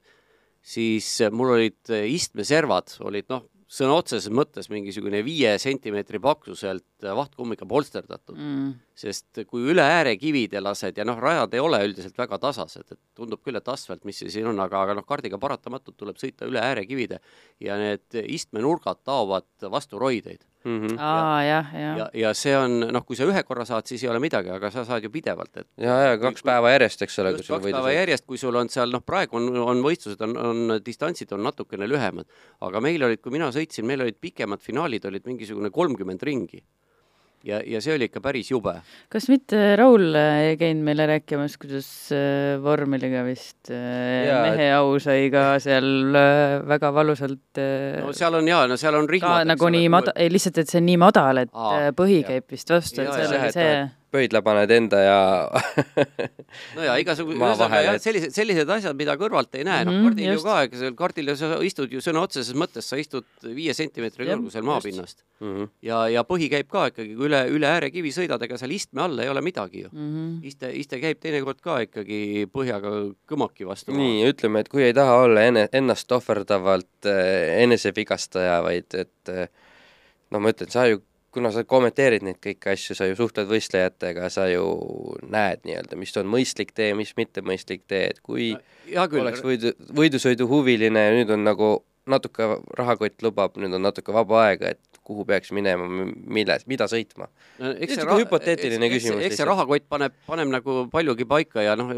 siis mul olid istmeservad olid noh, sõna otseses mõttes mingisugune viie sentimeetri paksuselt vahtkummiga polsterdatud mm. sest kui üle ääre kivide lased ja noh, rajad ei ole üldiselt väga tasased, et tundub küll, et asfalt, mis see siin on, aga, aga noh, kardiga paratamatult tuleb sõita üle äärekivide ja need istmenurgad taovad vastu roideid. Mm -hmm. aa jah, jah ja, ja see on noh, kui sa ühe korra saad, siis ei ole midagi, aga sa saad ju pidevalt, et ja, ja kaks päeva järjest, eks ole, kui kaks päeva järjest, kui sul on seal noh, praegu on, on võistlused, on, on distantsid on natukene lühemad, aga meil olid, kui mina sõitsin, meil olid pikemad finaalid olid mingisugune kolmkümmend ringi. ja, ja see oli ikka päris jube. kas mitte Raul ei käinud meile rääkimas, kuidas äh, vormeliga vist äh, et- mehe au sai ka seal äh, väga valusalt äh, no seal on jaa, no seal on rihmad. nagu nii mada-, ei lihtsalt, et see on nii madal, et Aa, äh, põhi jah. käib vist vastu, et seal oli et see pöidla paned enda ja no ja igasugused, maa ühesõnaga et- sellised, sellised asjad, mida kõrvalt ei näe, noh Mhm, kardil ju just. ka, ega seal kardil ju sa istud ju sõna otseses mõttes, sa istud viie sentimeetri kõrgusel maapinnast Mhm. ja, ja põhi käib ka ikkagi, kui üle, üle äärekivi sõidad, ega seal istme all ei ole midagi ju. mm. -hmm. iste, iste käib teinekord ka ikkagi põhjaga kõmaki vastu. nii, ütleme, et kui ei taha olla enne, ennast ohverdavalt äh, enesevigastaja, vaid et äh, no ma ütlen, sa ju, kuna sa kommenteerid neid kõiki asju, sa ju suhtled võistlejatega, sa ju näed nii-öelda, mis on mõistlik tee, mis mitte mõistlik tee, et kui hea küll oleks, võidu, võidusõiduhuviline ja nüüd on nagu natuke rahakott lubab, nüüd on natuke vaba aega, et kuhu peaks minema, milles, mida sõitma. no, eks ra- hüpoteetiline küsimus eks, see rahakott paneb, paneb nagu paljugi paika ja noh,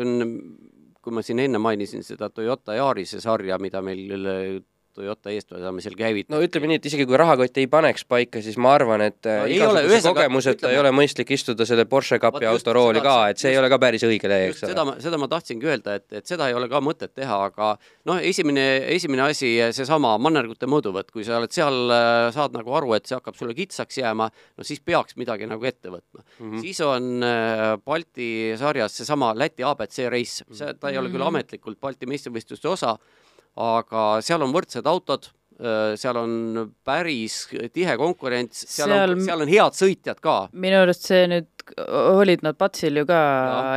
kui ma siin enne mainisin seda Toyota Yarise sarja, mida meil Toyota eestvedamisel seal käivitati. no ütleme nii, et isegi kui rahakott ei paneks paika, siis ma arvan, et No no, ei ole, kogemuseta ütleme- ei ole mõistlik istuda selle Porsche kapi autorooli ka, et see just- ei ole ka päris õige tee, eks just seda ole. ma, seda ma tahtsingi öelda, et, et seda ei ole ka mõtet teha, aga noh, esimene, esimene asi, seesama mannergute mõõduvõtt, kui sa oled seal, saad nagu aru, et see hakkab sulle kitsaks jääma, no siis peaks midagi nagu ette võtma mm. -hmm. siis on äh, Balti sarjas seesama Läti abc reis, see, ta ei ole küll Mhm. ametlikult Balti meistrivõistluste osa, aga seal on võrdsed autod, seal on päris tihe konkurents, seal, on, seal on head sõitjad ka. minu arust see nüüd, olid nad Patsil ju ka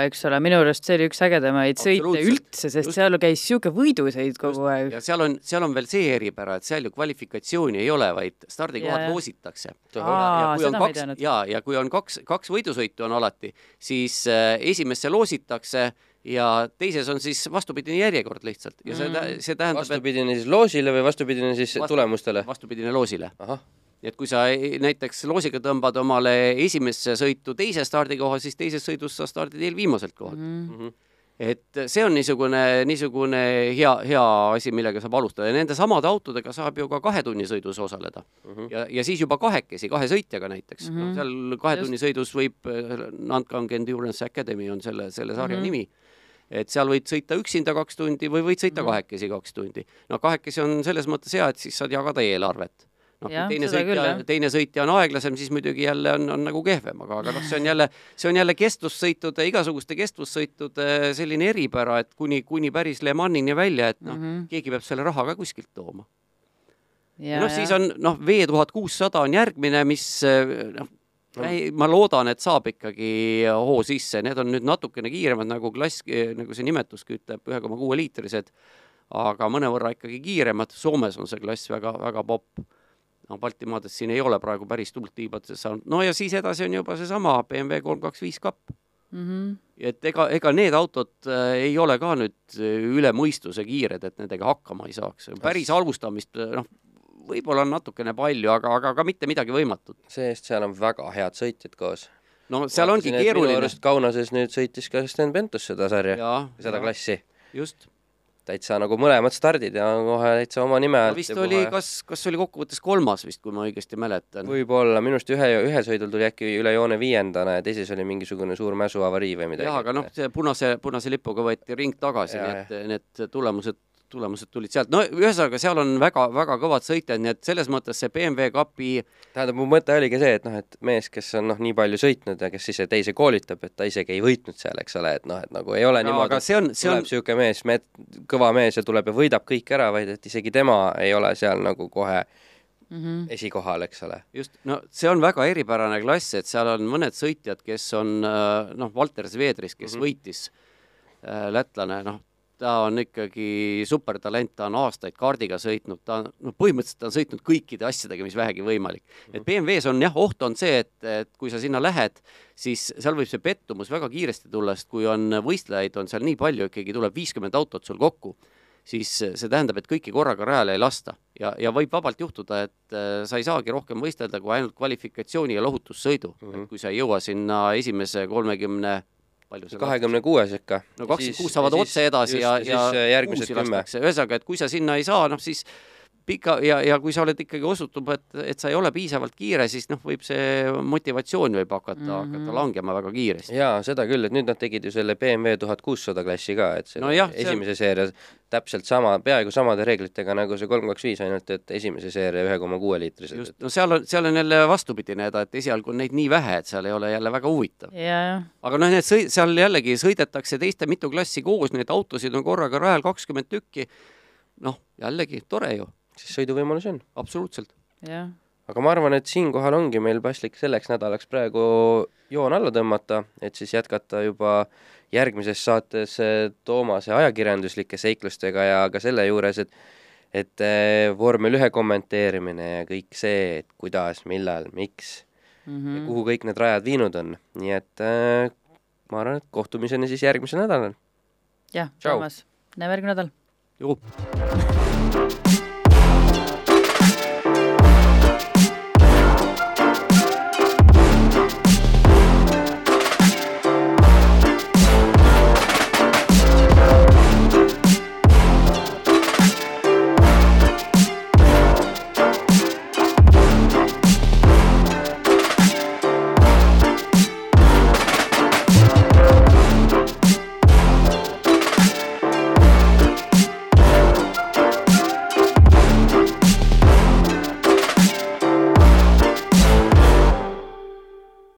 eks ole, minu arust see oli üks ägedamaid sõite üldse, sest Just. seal käis niisugune võidusõit kogu aeg. ja seal on, seal on veel see eripära, et seal ju kvalifikatsiooni ei ole, vaid stardikohad loositakse. Aa, kui on kaks ja, ja kui on kaks, kaks võidusõitu on alati, siis äh, esimesse loositakse ja teises on siis vastupidine järjekord lihtsalt ja see tä-, see tähendab, et vastupidine siis loosile või vastupidine siis Vastu- tulemustele? vastupidine loosile. et kui sa ei- näiteks loosiga tõmbad omale esimesse sõitu teise stardikoha, siis teises sõidus sa stardid eelviimaselt kohalt mm. -hmm. et see on niisugune, niisugune hea, hea asi, millega saab alustada ja nende samade autodega saab ju ka kahetunnisõidus osaleda mm. -hmm. ja, ja siis juba kahekesi, kahe sõitjaga näiteks mm. -hmm. seal kahetunnisõidus võib, Nantkang Endurance Academy on selle, selle sarja mm. -hmm. nimi et seal võid sõita üksinda kaks tundi või võid sõita Mhm. kahekesi kaks tundi. no kahekesi on selles mõttes hea, et siis saad jagada eelarvet. noh, kui teine sõitja teine sõitja on aeglasem, siis muidugi jälle on, on nagu kehvem, aga, aga noh, see on jälle, see on jälle kestvussõitude, igasuguste kestvussõitude selline eripära, et kuni, kuni päris Le Manini välja, et noh mm. -hmm., keegi peab selle raha ka kuskilt tooma. noh, siis on noh, V tuhat kuussada on järgmine, mis eh, noh, ma loodan, et saab ikkagi hoo sisse, need on nüüd natukene kiiremad nagu klass, nagu see nimetuski ütleb, ühe koma kuue liitrised, aga mõnevõrra ikkagi kiiremad, Soomes on see klass väga, väga popp. no Baltimaades siin ei ole praegu päris tuult tiibadesse saanud, no ja siis edasi on juba seesama BMW kolm kaks viis kapp. Mhm. et ega, ega need autod äh, ei ole ka nüüd äh, üle mõistuse kiired, et nendega hakkama ei saaks, päris alustamist äh, noh, võib-olla on natukene palju, aga, aga ka mitte midagi võimatut. see-eest seal on väga head sõitjad koos. no seal ongi minu keeruline. Kaunases nüüd sõitis ka Sten Pentus seda sarja, seda klassi. just. täitsa nagu mõlemad stardid ja kohe täitsa oma nime alt vist ja oli kohe-, kas, kas oli kokkuvõttes kolmas vist, kui ma õigesti mäletan. võib-olla, minu arust ühe, ühel sõidul tuli äkki üle joone viiendana ja teises oli mingisugune suur mäsuavarii või midagi. jah, aga noh, see punase, punase lipuga võeti ring tagasi, nii et need tulemused, tulemused tulid sealt, no ühesõnaga, seal on väga-väga kõvad sõitjad, nii et selles mõttes see BMW kapi tähendab, mu mõte oligi see, et noh, et mees, kes on noh, nii palju sõitnud ja kes siis teisi koolitab, et ta isegi ei võitnud seal, eks ole, et noh, et nagu ei ole no, niimoodi aga, see on, see tuleb on, niisugune mees, met-, kõva mees ja tuleb ja võidab kõik ära, vaid et isegi tema ei ole seal nagu kohe Mhm. esikohal, eks ole. just, no see on väga eripärane klass, et seal on mõned sõitjad, kes on äh, noh, Valter Zvedris, kes mm. -hmm. võitis äh,, lätlane, noh, ta on ikkagi supertalent, ta on aastaid kaardiga sõitnud, ta on, noh, põhimõtteliselt ta on sõitnud kõikide asjadega, mis vähegi võimalik. Mhm. et BMW-s on jah, oht on see, et, et kui sa sinna lähed, siis seal võib see pettumus väga kiiresti tulla, sest kui on võistlejaid on seal nii palju, ikkagi tuleb viiskümmend autot sul kokku, siis see tähendab, et kõiki korraga rajale ei lasta ja, ja võib vabalt juhtuda, et äh, sa ei saagi rohkem võistelda kui ainult kvalifikatsiooni ja lohutussõidu mm, Mhm. -hmm. et kui sa ei jõua sinna esimese kolmekümne kahekümne kuues ikka. no kakskümmend kuus saavad otse edasi ja, ja siis äh, järgmised kümme. ühesõnaga, et kui sa sinna ei saa, noh siis pika ja, ja kui sa oled ikkagi osutub, et, et sa ei ole piisavalt kiire, siis noh, võib see motivatsioon võib hakata mm, -hmm. hakata langema väga kiiresti. jaa, seda küll, et nüüd nad tegid ju selle BMW tuhat kuussada klassi ka, et Nojah, no see on- esimese seeria täpselt sama, peaaegu samade reeglitega nagu see kolm kaks viis, ainult et esimese seeria ühe koma kuue liitrised. just, no seal on, seal on jälle vastupidine häda, et esialgu on neid nii vähe, et seal ei ole jälle väga huvitav. jah, aga noh, need sõi-, seal jällegi sõidetakse teiste mitu klassi koos, neid autosid on korraga rajal kakskümmend tükki. noh, jällegi tore ju, siis sõiduvõimalusi on. absoluutselt. aga ma arvan, et siinkohal ongi meil paslik selleks nädalaks praegu joon alla tõmmata, et siis jätkata juba järgmises saates eh, Toomase ajakirjanduslike seiklustega ja ka selle juures, et et eh, vormel ühe kommenteerimine ja kõik see, et kuidas, millal, miks Mhm. ja kuhu kõik need rajad viinud on, nii et äh, ma arvan, et kohtumiseni siis järgmisel nädalal. jah. Toomas, näeme järgmine nädal. juhu.